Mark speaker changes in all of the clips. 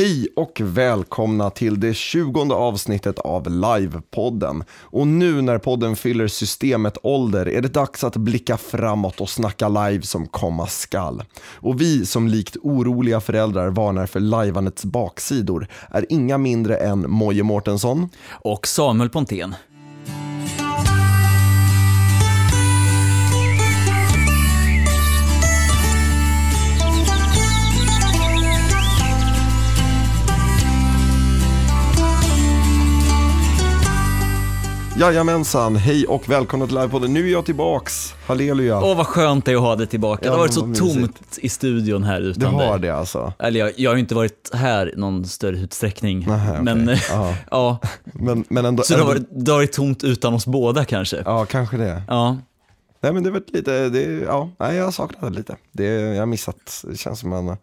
Speaker 1: Hej och välkomna till det tjugonde avsnittet av Livepodden. Och nu när podden fyller systemet ålder är det dags att blicka framåt och snacka live som komma skall. Och vi som likt oroliga föräldrar varnar för lajvandets baksidor är inga mindre än Moje Mårtensson.
Speaker 2: Och Samuel Pontén.
Speaker 1: Jajamensan, hej och välkomna till Livepodden. Nu är jag tillbaks, halleluja.
Speaker 2: Åh vad skönt det är att ha det tillbaka. Det har varit så
Speaker 1: vad mysigt.
Speaker 2: tomt i studion här
Speaker 1: det
Speaker 2: utan
Speaker 1: har
Speaker 2: dig.
Speaker 1: det alltså.
Speaker 2: Eller jag, jag har ju inte varit här i någon större utsträckning.
Speaker 1: Nähä, okej.
Speaker 2: Men
Speaker 1: Ja.
Speaker 2: ja,
Speaker 1: Men, men ändå,
Speaker 2: så det har,
Speaker 1: ändå-
Speaker 2: varit, det har varit tomt utan oss båda kanske.
Speaker 1: Ja, kanske det.
Speaker 2: Ja.
Speaker 1: Nej men det var lite, det, ja, nej, jag saknade det lite. Det, jag har missat, det känns som en,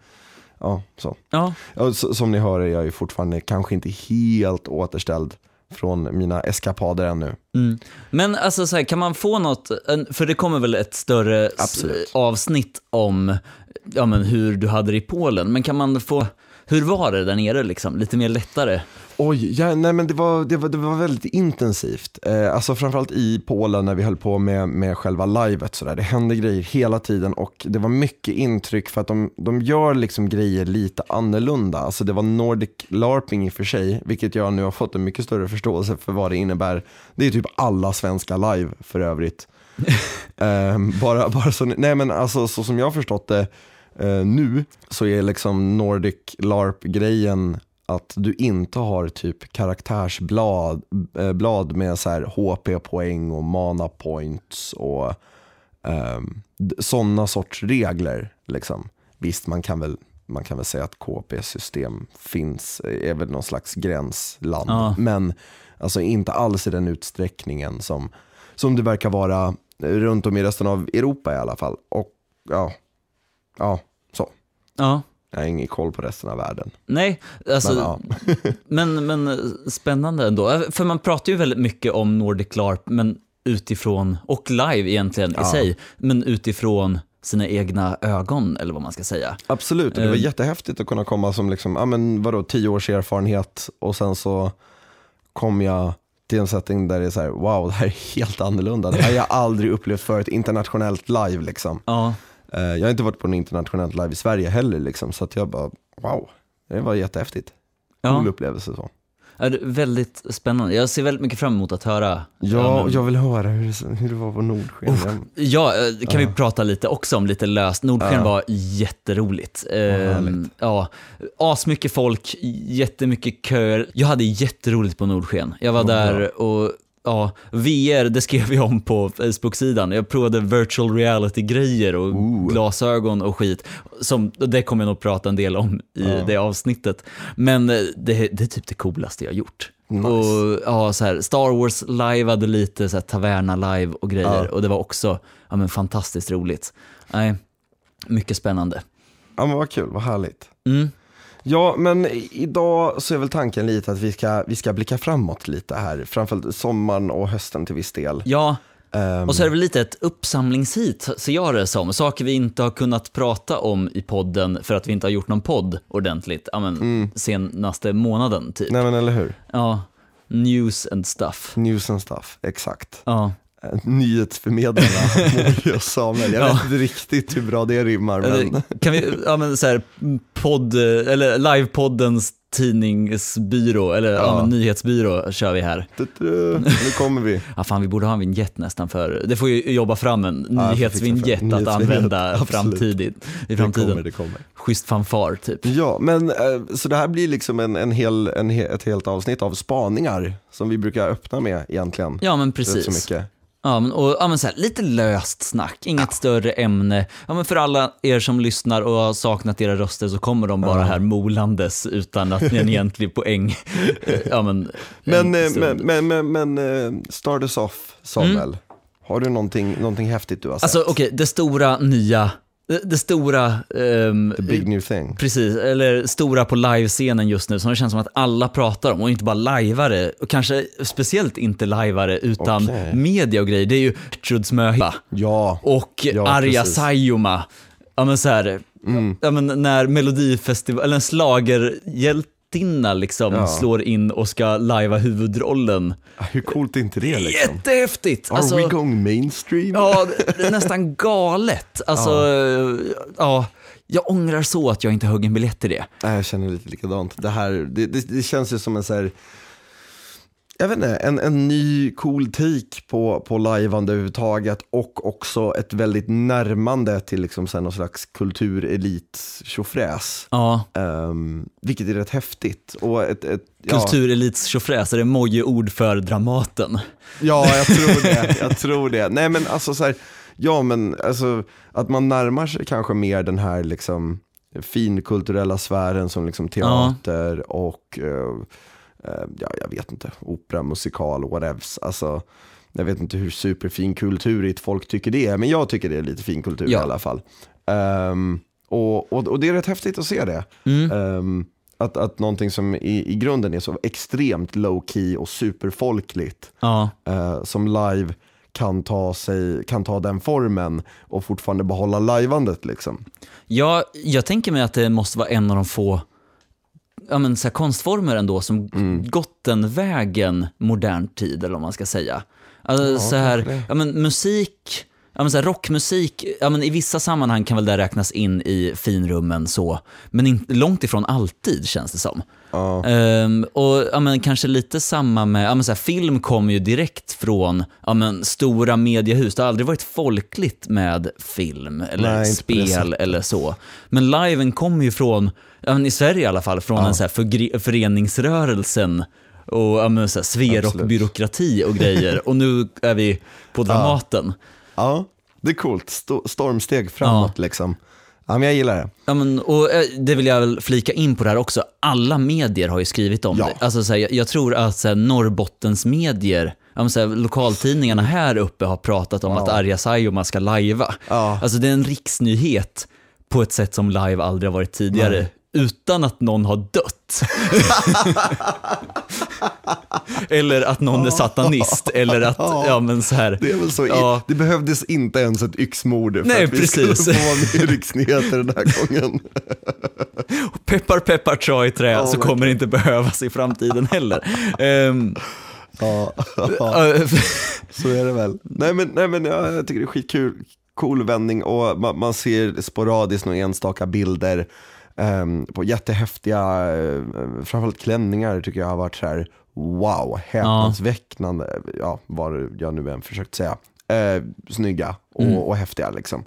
Speaker 1: ja så.
Speaker 2: Ja.
Speaker 1: Som ni hör är jag ju fortfarande kanske inte helt återställd från mina eskapader ännu.
Speaker 2: Mm. Men alltså så här, kan man få något, för det kommer väl ett större
Speaker 1: Absolut.
Speaker 2: avsnitt om ja, men hur du hade det i Polen, men kan man få, hur var det där nere liksom? Lite mer lättare?
Speaker 1: Oj, ja, nej men det var, det var, det var väldigt intensivt. Eh, alltså framförallt i Polen när vi höll på med, med själva livet sådär. Det hände grejer hela tiden och det var mycket intryck för att de, de gör liksom grejer lite annorlunda. Alltså det var Nordic LARPing i och för sig, vilket jag nu har fått en mycket större förståelse för vad det innebär. Det är typ alla svenska live för övrigt. Ehm, bara, bara så, nej men alltså så som jag har förstått det eh, nu så är liksom Nordic LARP-grejen att du inte har typ karaktärsblad eh, blad med så här HP-poäng och mana points och um, sådana sorts regler. Liksom. Visst, man kan väl man kan väl säga att KP-system finns, är väl någon slags gränsland.
Speaker 2: Ja.
Speaker 1: Men alltså inte alls i den utsträckningen som, som det verkar vara runt om i resten av Europa i alla fall. Och ja, ja så.
Speaker 2: Ja.
Speaker 1: Jag har ingen koll på resten av världen.
Speaker 2: Nej, alltså,
Speaker 1: Men, ja.
Speaker 2: men, men, eh, spännande ändå. För man pratar ju väldigt mycket om Nordic LARP, men utifrån, och live egentligen i
Speaker 1: Ja.
Speaker 2: sig, men utifrån sina egna ögon, eller vad man ska säga.
Speaker 1: Absolut, och det var
Speaker 2: Eh.
Speaker 1: jättehäftigt att kunna komma som liksom, ja men vadå, tio års erfarenhet och sen så kom jag till en setting där det är så här, wow, det här är helt annorlunda. Det här har jag aldrig upplevt förut, internationellt live liksom.
Speaker 2: Ja,
Speaker 1: Eh, Jag har inte varit på en internationellt live i Sverige heller liksom, så att jag bara, wow, det var jättehäftigt.
Speaker 2: ja.
Speaker 1: Cool upplevelse så.
Speaker 2: Ja, det är väldigt spännande. Jag ser väldigt mycket fram emot att höra.
Speaker 1: Ja,
Speaker 2: men-
Speaker 1: jag vill höra hur det, hur det var på Nordsken. Jag-
Speaker 2: Ja, eh, kan vi prata lite också om lite löst. Nordsken
Speaker 1: Ja.
Speaker 2: var jätteroligt. Ehm, ja, asmycket folk, jättemycket köer. Jag hade jätteroligt på Nordsken. Jag var
Speaker 1: Vad
Speaker 2: där och ja, VR, det skrev jag om på Facebook-sidan. Jag provade virtual reality-grejer och
Speaker 1: Ooh.
Speaker 2: glasögon och skit. Som, det kommer jag nog prata en del om i
Speaker 1: Ja.
Speaker 2: det avsnittet. Men eh, det, det är typ det coolaste jag gjort.
Speaker 1: Nice.
Speaker 2: Och ja, så här, Star Wars liveade lite, så här, Taverna live och grejer.
Speaker 1: Ja.
Speaker 2: Och det var också ja, men fantastiskt roligt. Nej, mycket spännande.
Speaker 1: Ja men vad kul, vad härligt.
Speaker 2: Mm.
Speaker 1: Ja, men idag så är väl tanken lite att vi ska, vi ska blicka framåt lite här. Framförallt sommaren och hösten till viss del.
Speaker 2: Ja,
Speaker 1: Ehm,
Speaker 2: och så är det väl lite ett uppsamlingshit, ser jag det som. Saker vi inte har kunnat prata om i podden för att vi inte har gjort någon podd ordentligt, ja, men, senaste månaden typ.
Speaker 1: Nej men eller hur?
Speaker 2: Ja, news and stuff.
Speaker 1: News and stuff, exakt.
Speaker 2: Ja.
Speaker 1: Eh, Nyhetsförmedlarna, Mori och Samuel. Jag
Speaker 2: Ja.
Speaker 1: vet inte riktigt hur bra det rimmar men
Speaker 2: Kan vi, ja men så här, podd, eller livepoddens tidningsbyrå, eller ja.
Speaker 1: Ja.
Speaker 2: nyhetsbyrå kör vi här.
Speaker 1: Du-du, nu kommer vi.
Speaker 2: Ja, fan, vi borde ha en vignett nästan för, det får ju jobba fram en
Speaker 1: Ja,
Speaker 2: nyhetsvignett att använda
Speaker 1: absolut.
Speaker 2: framtid, i
Speaker 1: Det
Speaker 2: framtiden.
Speaker 1: kommer, det kommer.
Speaker 2: Schysst fanfar typ.
Speaker 1: Ja, men eh, så det här blir liksom en, en hel, en, ett helt avsnitt av spaningar som vi brukar öppna med egentligen.
Speaker 2: Ja men
Speaker 1: Rätt så
Speaker 2: precis.
Speaker 1: mycket.
Speaker 2: Ja, men, och, ja, men så här, lite löst snack, inget större ämne. Ja, men för alla er som lyssnar och har saknat era röster så kommer de bara
Speaker 1: Ja.
Speaker 2: här molandes utan att ni en egentlig poäng. ja, men,
Speaker 1: Men,
Speaker 2: en
Speaker 1: eh,
Speaker 2: stund.
Speaker 1: men, men, men, men eh, start us off Samuel. Har du någonting, någonting häftigt du har sett?
Speaker 2: Alltså okej, det stora nya, det, det stora, ehm,
Speaker 1: The big new thing.
Speaker 2: precis, eller stora på livescenen just nu som det känns som att alla pratar om och inte bara lajvare, och kanske speciellt inte lajvare utan
Speaker 1: Okej.
Speaker 2: media och grejer, det är ju Gertruds möhippa
Speaker 1: Ja,
Speaker 2: och
Speaker 1: Ja,
Speaker 2: Arja. Saijonmaa. Ja men så här, ja, men när Melodifestival, eller en slagerhjältinna liksom
Speaker 1: Ja.
Speaker 2: slår in och ska lajva huvudrollen.
Speaker 1: Hur coolt är inte det liksom?
Speaker 2: Jättehäftigt!
Speaker 1: Are
Speaker 2: Alltså,
Speaker 1: we going mainstream?
Speaker 2: ja, det är nästan galet. Alltså, ja. jag ångrar så att jag inte högg en biljett till det.
Speaker 1: Nej, jag känner lite likadant. Det här, det, det, det känns ju som en så här, jag vet inte, en, en ny cool take på, på lajvande överhuvudtaget och också ett väldigt närmande till liksom så någon slags kulturelit tjofräs.
Speaker 2: Ja,
Speaker 1: Um, vilket är rätt häftigt. Och ett, ett, ja,
Speaker 2: kulturelits tjofräs, är det emoji-ord för Dramaten?
Speaker 1: Ja, jag tror det. Jag tror det. Nej men alltså så här, ja men alltså att man närmar sig kanske mer den här liksom finkulturella sfären som liksom teater och eh, eh, ja, jag vet inte, opera, musikal, whatevs. Alltså, jag vet inte hur superfin kulturigt folk tycker det är, men jag tycker det är lite fin kultur
Speaker 2: Ja.
Speaker 1: i alla fall. Ehm, och, och, och det är rätt häftigt att se det.
Speaker 2: Mm.
Speaker 1: Ehm, att, att någonting som i, i grunden är så extremt low key och superfolkligt
Speaker 2: Ja,
Speaker 1: eh, som live kan ta, sig, kan ta den formen och fortfarande behålla lajvandet. Liksom.
Speaker 2: Ja, jag tänker mig att det måste vara en av de få ja, men, så här, konstformer ändå som
Speaker 1: Mm.
Speaker 2: gått den vägen modern tid, eller vad man ska säga. Alltså,
Speaker 1: Ja,
Speaker 2: så här, ja, men, musik, ja, men, så här, rockmusik, ja, men, i vissa sammanhang kan väl det räknas in i finrummen så, men in, långt ifrån alltid känns det som.
Speaker 1: Ja.
Speaker 2: Ehm, och ja, men, kanske lite samma med, ja, men, så här, film kommer ju direkt från ja, men, stora mediehus. Det har aldrig varit folkligt med film eller
Speaker 1: Nej,
Speaker 2: spel eller så. Men liven kommer ju från, ja, men, i Sverige i alla fall, från en så här förgre- föreningsrörelsen och ja, men, så här, sver och
Speaker 1: Absolut.
Speaker 2: byråkrati och grejer. och nu är vi på Dramaten.
Speaker 1: ja, det är coolt. Sto- stormsteg framåt liksom. Ja, men jag gillar det.
Speaker 2: Ja, men, och eh, det vill jag väl flika in på det här också. Alla medier har ju skrivit om
Speaker 1: Ja.
Speaker 2: det. Alltså, så här, jag, jag tror att så här, Norrbottens medier, ja, men, så här, lokaltidningarna här uppe har pratat om att Arja Saijonmaa ska lajva.
Speaker 1: Ja.
Speaker 2: Alltså det är en riksnyhet på ett sätt som live aldrig har varit tidigare. Utan att någon har dött. eller att någon är satanist. Eller att, ja men så här.
Speaker 1: Det är väl så.
Speaker 2: Ja.
Speaker 1: Det behövdes inte ens ett yxmord för
Speaker 2: Nej,
Speaker 1: att vi
Speaker 2: precis.
Speaker 1: skulle få vara med i riksnyheter den här gången.
Speaker 2: Peppar peppar tra i trä
Speaker 1: Ja,
Speaker 2: så kommer det inte behövas i framtiden heller. Ehm,
Speaker 1: Ja, så är det väl. Nej men, nej, men ja, jag tycker det är skitkul. Cool vändning och man, man ser sporadiskt några enstaka bilder på jättehäftiga, uh, framförallt klänningar tycker jag har varit så här wow, häpnadsväckande, ja. vad jag nu än försökt säga. Eh, snygga och,
Speaker 2: Mm.
Speaker 1: och häftiga liksom.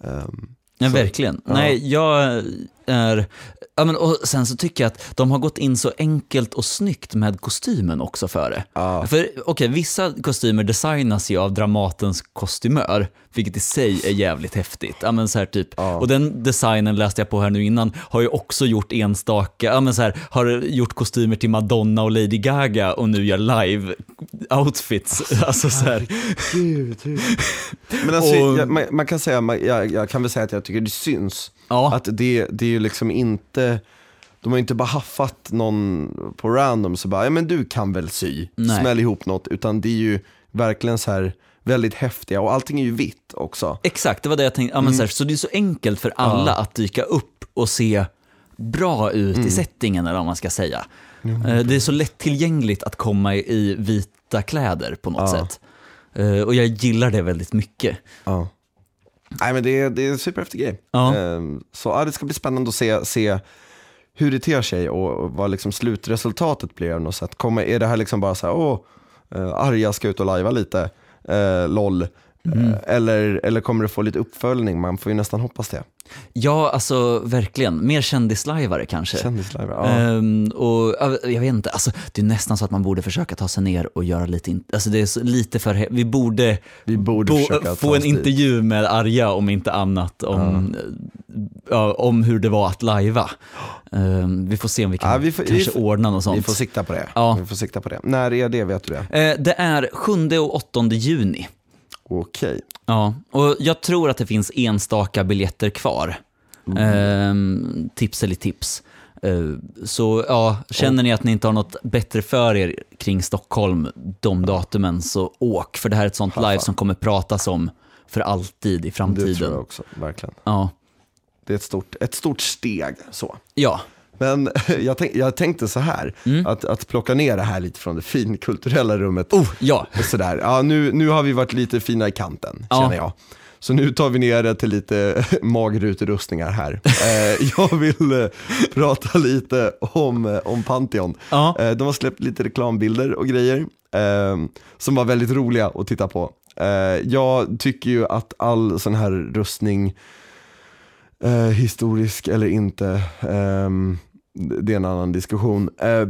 Speaker 1: Ehm,
Speaker 2: Ja,
Speaker 1: Så,
Speaker 2: verkligen.
Speaker 1: ja.
Speaker 2: Nej, jag är... Ja, men, och sen så tycker jag att de har gått in så enkelt och snyggt med kostymen också för det.
Speaker 1: Ja.
Speaker 2: För okej, vissa kostymer designas ju av Dramatens kostymör, vilket i sig är jävligt häftigt. Ja, men så här typ.
Speaker 1: Ja.
Speaker 2: Och den designen läste jag på här nu innan, har ju också gjort enstaka, ja, men så här, har gjort kostymer till Madonna och Lady Gaga och nu gör live-outfits. Alltså så här.
Speaker 1: Gud, hur... Men alltså,
Speaker 2: Och-
Speaker 1: jag, man, man kan säga, man, jag, jag kan väl säga att jag tycker det syns.
Speaker 2: Ja.
Speaker 1: Att det, det är ju liksom inte, de har ju inte bara haffat någon på random så bara, ja men du kan väl sy,
Speaker 2: Nej.
Speaker 1: smäll ihop något. Utan det är ju verkligen så här väldigt häftiga och allting är ju vitt också.
Speaker 2: Exakt, det var det jag tänkte. Ja, men så,
Speaker 1: Mm.
Speaker 2: här, så det är så enkelt för alla att dyka upp och se bra ut
Speaker 1: Mm.
Speaker 2: i settingen, eller vad man ska säga. Eh, Det är så lättillgängligt att komma i vita kläder på något
Speaker 1: Ja.
Speaker 2: sätt. Eh, Och jag gillar det väldigt mycket.
Speaker 1: Ja. Nej men det är, det är en superhäftig grej.
Speaker 2: Ja.
Speaker 1: Ehm, Så ja, det ska bli spännande att se, se hur det ter sig och, och vad liksom slutresultatet blir. av något sätt. Kommer, är det här liksom bara så här, åh, uh, Arja ska ut och lajva lite, uh, LOL.
Speaker 2: Mm.
Speaker 1: Eller, eller kommer det få lite uppföljning? Man får ju nästan hoppas det.
Speaker 2: Ja, alltså verkligen. Mer kändislajvare kanske.
Speaker 1: Kändislive, ja.
Speaker 2: Ehm, och ja, jag vet inte, alltså, det är nästan så att man borde försöka ta sig ner och göra lite, alltså det är så, lite för, vi borde,
Speaker 1: Vi borde
Speaker 2: bo- få en intervju med Arja om inte annat om, ja. om hur det var att lajva. Ehm, vi får se om vi kan
Speaker 1: Ja, vi får-
Speaker 2: kanske
Speaker 1: vi får-
Speaker 2: ordna något sånt.
Speaker 1: Vi får sikta på det.
Speaker 2: Ja.
Speaker 1: Vi får sikta på det. När är det, vet du det?
Speaker 2: Eh, det är 7 och 8 juni.
Speaker 1: Okej.
Speaker 2: Ja, och jag tror att det finns enstaka biljetter kvar. Ehm, tips eller tips. Eh, så ja, känner ni att ni inte har något bättre för er kring Stockholm de datumen så åk, för det här är ett sånt
Speaker 1: Haffa.
Speaker 2: live som kommer pratas om för alltid i
Speaker 1: Det
Speaker 2: framtiden.
Speaker 1: tror jag också, verkligen.
Speaker 2: Ja.
Speaker 1: det är ett stort, ett stort steg. så.
Speaker 2: Ja,
Speaker 1: Men jag, tänk, jag tänkte så här, att, att plocka ner det här lite från det finkulturella rummet.
Speaker 2: oh, ja.
Speaker 1: Sådär. Ja, nu, nu har vi varit lite fina i kanten,
Speaker 2: Ja.
Speaker 1: känner jag. Så nu tar vi ner det till lite magrutrustningar här. Eh, jag vill eh, prata lite om, eh, om Pantheon.
Speaker 2: Ja.
Speaker 1: De har släppt lite reklambilder och grejer som var väldigt roliga att titta på. Jag tycker ju att all sån här rustning, eh, historisk eller inte, ehm, det är en annan diskussion. Eh,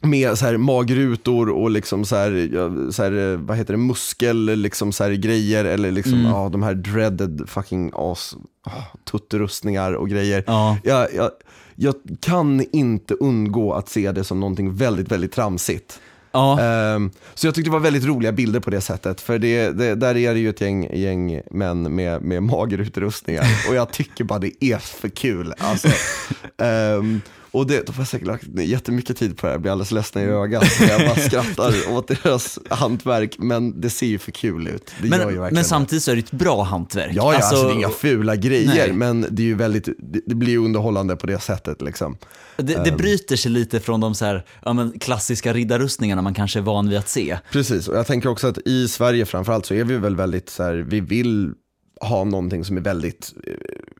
Speaker 1: med så här magrutor och liksom så här, så här, eh, vad heter det, muskel liksom så här grejer eller liksom,
Speaker 2: Mm.
Speaker 1: ja, de här dreaded fucking as, oh, tuttrustningar och grejer.
Speaker 2: Ja.
Speaker 1: Jag, jag, jag kan inte undgå att se det som någonting väldigt, väldigt tramsigt.
Speaker 2: Ja.
Speaker 1: Ehm, så jag tyckte det var väldigt roliga bilder på det sättet. För det, det, där är det ju ett gäng, gäng män med, med magerutrustningar. Och jag tycker bara det är för kul. Alltså, ehm, och det, de har säkert lagt ner jättemycket tid på det här, jag blir alldeles ledsna i ögat. när Jag bara skrattar åt deras hantverk, men det ser ju för kul ut. Det
Speaker 2: Men, men samtidigt så är det ett bra hantverk.
Speaker 1: Ja, ja alltså, det är inga fula grejer,
Speaker 2: nej.
Speaker 1: men det är ju väldigt, det, blir ju underhållande på det sättet liksom.
Speaker 2: det,
Speaker 1: Ehm.
Speaker 2: det bryter sig lite från de så här, ja, men klassiska riddarrustningarna man kanske är van vid att se.
Speaker 1: Precis, och jag tänker också att i Sverige framförallt så är vi väl väldigt så här, vi vill ha någonting som är väldigt eh,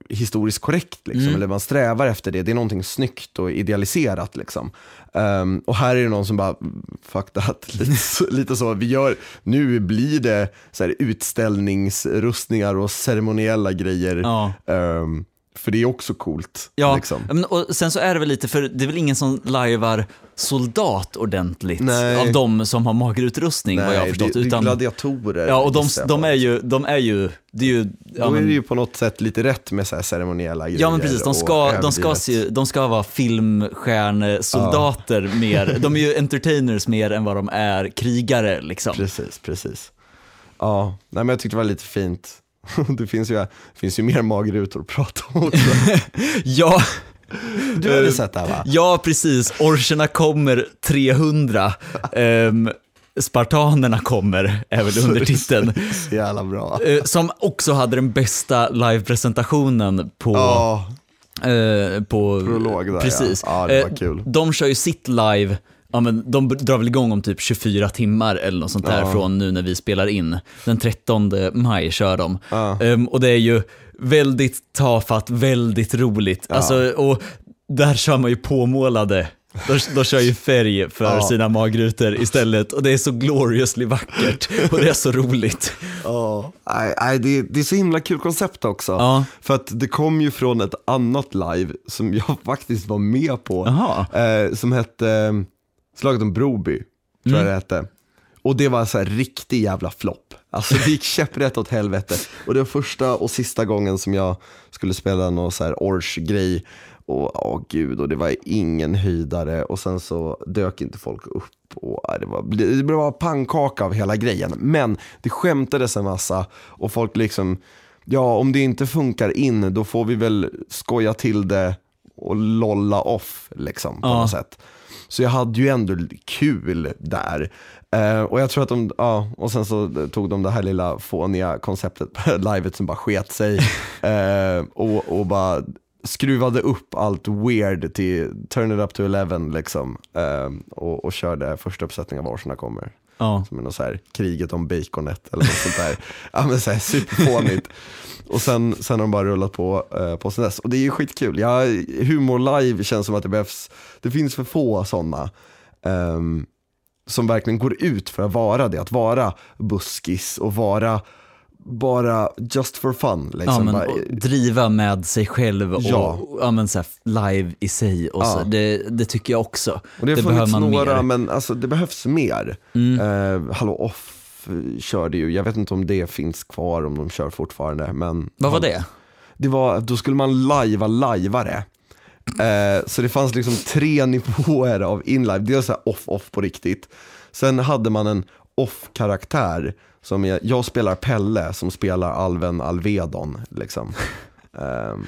Speaker 1: historiskt korrekt, liksom,
Speaker 2: Mm.
Speaker 1: eller man strävar efter det. Det är någonting snyggt och idealiserat. Liksom. Ehm, och här är det någon som bara, fuck that, lite, så- lite så. Vi gör, nu blir det så här, utställningsrustningar och ceremoniella grejer.
Speaker 2: Ja.
Speaker 1: Ehm, för det är också coolt.
Speaker 2: Ja,
Speaker 1: Liksom.
Speaker 2: men, och sen så är det väl lite, för det är väl ingen som lajvar soldat ordentligt
Speaker 1: Nej.
Speaker 2: av de som har magerutrustning vad jag har förstått.
Speaker 1: det, det är
Speaker 2: utan,
Speaker 1: gladiatorer.
Speaker 2: ja, och de, de är ju, de är ju, det är ju, ja,
Speaker 1: Då är det ju på något sätt lite rätt med så här ceremoniella grejer.
Speaker 2: ja men precis, de ska, de ska, se, de ska vara filmstjärnesoldater mer, de är ju entertainers mer än vad de är krigare liksom.
Speaker 1: Precis, precis. Ja, nej, men jag tyckte det var lite fint. Det finns ju, det finns ju mer magrutor att prata om också.
Speaker 2: Ja,
Speaker 1: Du hade sett det här va?
Speaker 2: ja precis, orcherna kommer 300, um, spartanerna kommer, är väl undertiteln.
Speaker 1: Så jävla bra.
Speaker 2: Eh, som också hade den bästa livepresentationen på,
Speaker 1: Ja,
Speaker 2: eh, på
Speaker 1: Prolog där,
Speaker 2: precis.
Speaker 1: ja. Ja, det var
Speaker 2: Eh,
Speaker 1: kul.
Speaker 2: De kör ju sitt live, ja, men de drar väl igång om typ 24 timmar eller något sånt där
Speaker 1: Ja.
Speaker 2: från nu när vi spelar in. Den 13 maj kör de.
Speaker 1: Ja.
Speaker 2: Ehm, och det är ju väldigt tafatt, väldigt roligt. Alltså, och där kör man ju påmålade. De, de kör ju färg för
Speaker 1: Ja.
Speaker 2: sina magrutor istället och det är så gloriously vackert och det är så roligt.
Speaker 1: ja. Nej, det, det är så himla kul koncept också.
Speaker 2: Ja.
Speaker 1: För att det kom ju från ett annat live som jag faktiskt var med på. Eh, som hette Slaget om Broby, tror jag det hette. Och det var så här riktig jävla flopp. Alltså det gick käpprätt åt helvete. Och det var första och sista gången som jag skulle spela någon så här Ors-grej. Och åh gud, och det var ingen höjdare och sen så dök inte folk upp. Och, ja, det, var, det var pannkaka av hela grejen. Men det skämtades en massa och folk liksom, ja om det inte funkar in då får vi väl skoja till det och lolla off liksom på
Speaker 2: Ja.
Speaker 1: något sätt. Så jag hade ju ändå kul där. Eh, och jag tror att de, ja, och sen så tog de det här lilla fåniga konceptet på livet som bara sket sig. Eh, och, och bara skruvade upp allt weird till turn it up to 11 liksom. Eh, och, och körde första uppsättningen av Orcherna kommer.
Speaker 2: Ja.
Speaker 1: Som är något så här, kriget om baconet eller något sånt där. ja men så här superfånigt. Och sen, sen har de bara rullat på, eh, på sen dess. Och det är ju skitkul. Ja, humor live känns som att det behövs, det finns för få sådana. ehm, som verkligen går ut för att vara det, att vara buskis och vara bara just for fun. Liksom.
Speaker 2: Ja,
Speaker 1: bara,
Speaker 2: driva med sig själv och
Speaker 1: Ja.
Speaker 2: ja. men, så här, live i sig. Och så.
Speaker 1: Ja.
Speaker 2: Det, det tycker jag också.
Speaker 1: och det har
Speaker 2: behöver
Speaker 1: funnits
Speaker 2: man
Speaker 1: några,
Speaker 2: mer.
Speaker 1: men alltså, det behövs mer.
Speaker 2: Mm.
Speaker 1: Eh, Hallå Off körde ju, jag vet inte om det finns kvar, om de kör fortfarande. Men
Speaker 2: Vad var det?
Speaker 1: det var, då skulle man lajva lajvare. Eh, så det fanns liksom tre nivåer av inlive. Dels så off-off på riktigt. Sen hade man en off-karaktär. Som jag, jag spelar Pelle som spelar Alven Alvedon. Liksom. Ehm,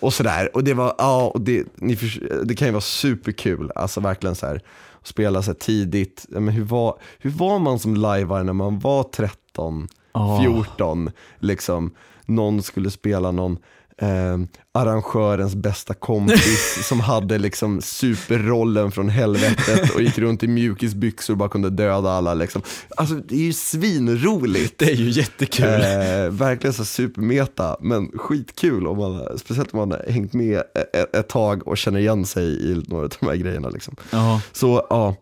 Speaker 1: och sådär. Och det var, ja, och det, ni förs- det kan ju vara superkul. Alltså verkligen så här. Spela så här tidigt. Men hur, var, hur var man som lajvare när man var 13,
Speaker 2: Ja.
Speaker 1: 14? Liksom, någon skulle spela någon eh, arrangörens bästa kompis som hade liksom superrollen från helvetet och gick runt i mjukisbyxor och bara kunde döda alla. Liksom. Alltså det är ju svinroligt.
Speaker 2: Det är ju jättekul.
Speaker 1: Eh, verkligen så supermeta, men skitkul om man, speciellt om man har hängt med ett, ett tag och känner igen sig i några av de här grejerna. Liksom. Så ja,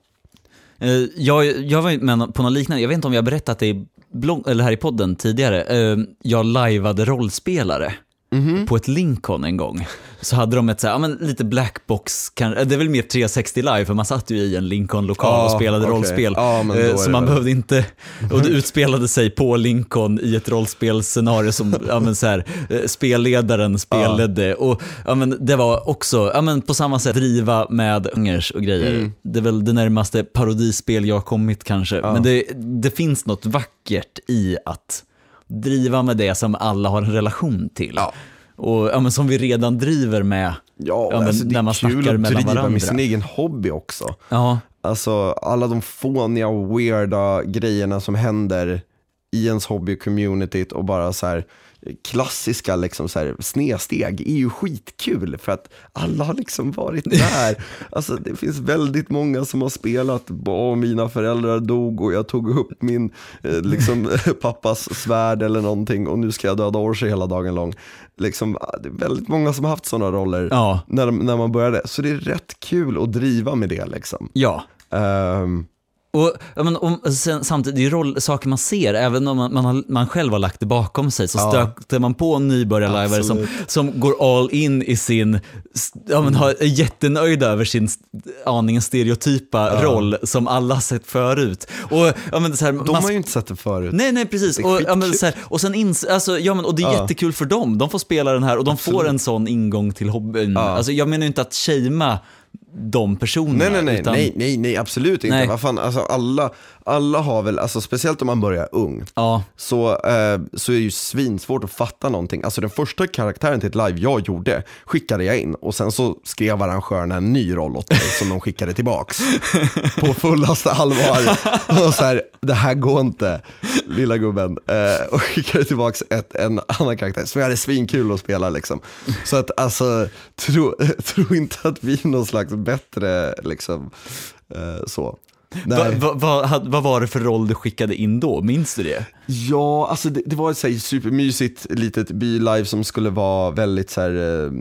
Speaker 2: Eh, Jag, jag var med på något liknande, jag vet inte om jag berättat det i blogg, eller här i podden tidigare. Eh, Jag lajvade rollspelare
Speaker 1: Mhm.
Speaker 2: på ett Lincoln en gång. Så hade de ett så här, ja, men lite blackbox, kan- det är väl mer 360 live för man satt ju i en Lincoln-lokal
Speaker 1: Ja,
Speaker 2: och spelade
Speaker 1: okej.
Speaker 2: rollspel. Eh,
Speaker 1: är
Speaker 2: så man behövde inte, och det utspelade sig på Lincoln i ett rollspelsscenario som ja, men så här, eh, spelledaren spelade. Och ja, men det var också, ja, men på samma sätt, driva med ungers och grejer.
Speaker 1: Mm.
Speaker 2: Det är väl det närmaste parodispel jag har kommit kanske. Men det, det finns något vackert i att driva med det som alla har en relation till.
Speaker 1: Ja.
Speaker 2: Och ja, men som vi redan driver med.
Speaker 1: ja,
Speaker 2: Ja, men
Speaker 1: alltså, det
Speaker 2: när
Speaker 1: är
Speaker 2: man
Speaker 1: kul
Speaker 2: snackar
Speaker 1: att
Speaker 2: mellan
Speaker 1: driva
Speaker 2: varandra.
Speaker 1: med sin egen hobby också.
Speaker 2: Ja,
Speaker 1: Alltså alla de fåniga och weirda grejerna som händer i ens hobby-communityt och bara så här klassiska liksom så här, snedsteg är ju skitkul för att alla har liksom varit där. Alltså det finns väldigt många som har spelat, "Åh, mina föräldrar dog och jag tog upp min eh, liksom, pappas svärd eller någonting och nu ska jag döda Orcher hela dagen lång. Liksom, det är väldigt många som har haft sådana roller
Speaker 2: Ja.
Speaker 1: när, när man började, så det är rätt kul att driva med det liksom.
Speaker 2: ja.
Speaker 1: Ehm,
Speaker 2: Och, ja, men, om, sen, samtidigt, det är ju roll, saker man ser, även om man, man, har, man själv har lagt det bakom sig, så
Speaker 1: Ja.
Speaker 2: stöter man på en nybörjarlajvare som, som går all in i sin, ja, men, har, är jättenöjd över sin aningen stereotypa roll som alla har sett förut. Och, ja, men, så här,
Speaker 1: de
Speaker 2: man,
Speaker 1: har ju inte sett det förut.
Speaker 2: Nej, nej precis. Och, ja, men, så här, och sen ins, alltså, ja, men, och det är
Speaker 1: Ja.
Speaker 2: jättekul för dem. De får spela den här och de
Speaker 1: Absolut.
Speaker 2: får en sån ingång till hobbyn.
Speaker 1: Ja.
Speaker 2: Alltså, jag menar inte att shamea de personerna.
Speaker 1: Nej, nej, nej,
Speaker 2: utan,
Speaker 1: nej, nej, nej, absolut inte.
Speaker 2: Nej.
Speaker 1: Vad fan, alltså, alla, alla har väl, alltså, speciellt om man börjar ung,
Speaker 2: Ja,
Speaker 1: så, eh, så är det ju svinsvårt att fatta någonting. Alltså den första karaktären till ett live jag gjorde skickade jag in och sen så skrev arrangörerna en ny roll åt mig som de skickade tillbaks. på fullaste allvar. Och så här, det här går inte, lilla gubben. Eh, och skickade tillbaks ett, en annan karaktär som jag hade svinkul att spela liksom. Så att alltså, tro, tro inte att vi är någon slags bättre liksom, eh, så.
Speaker 2: Va,
Speaker 1: Nej.
Speaker 2: va, va, vad var det för roll du skickade in då? Minns du det?
Speaker 1: Ja, alltså det, det var ett så här, supermysigt litet bylive som skulle vara väldigt så här, eh,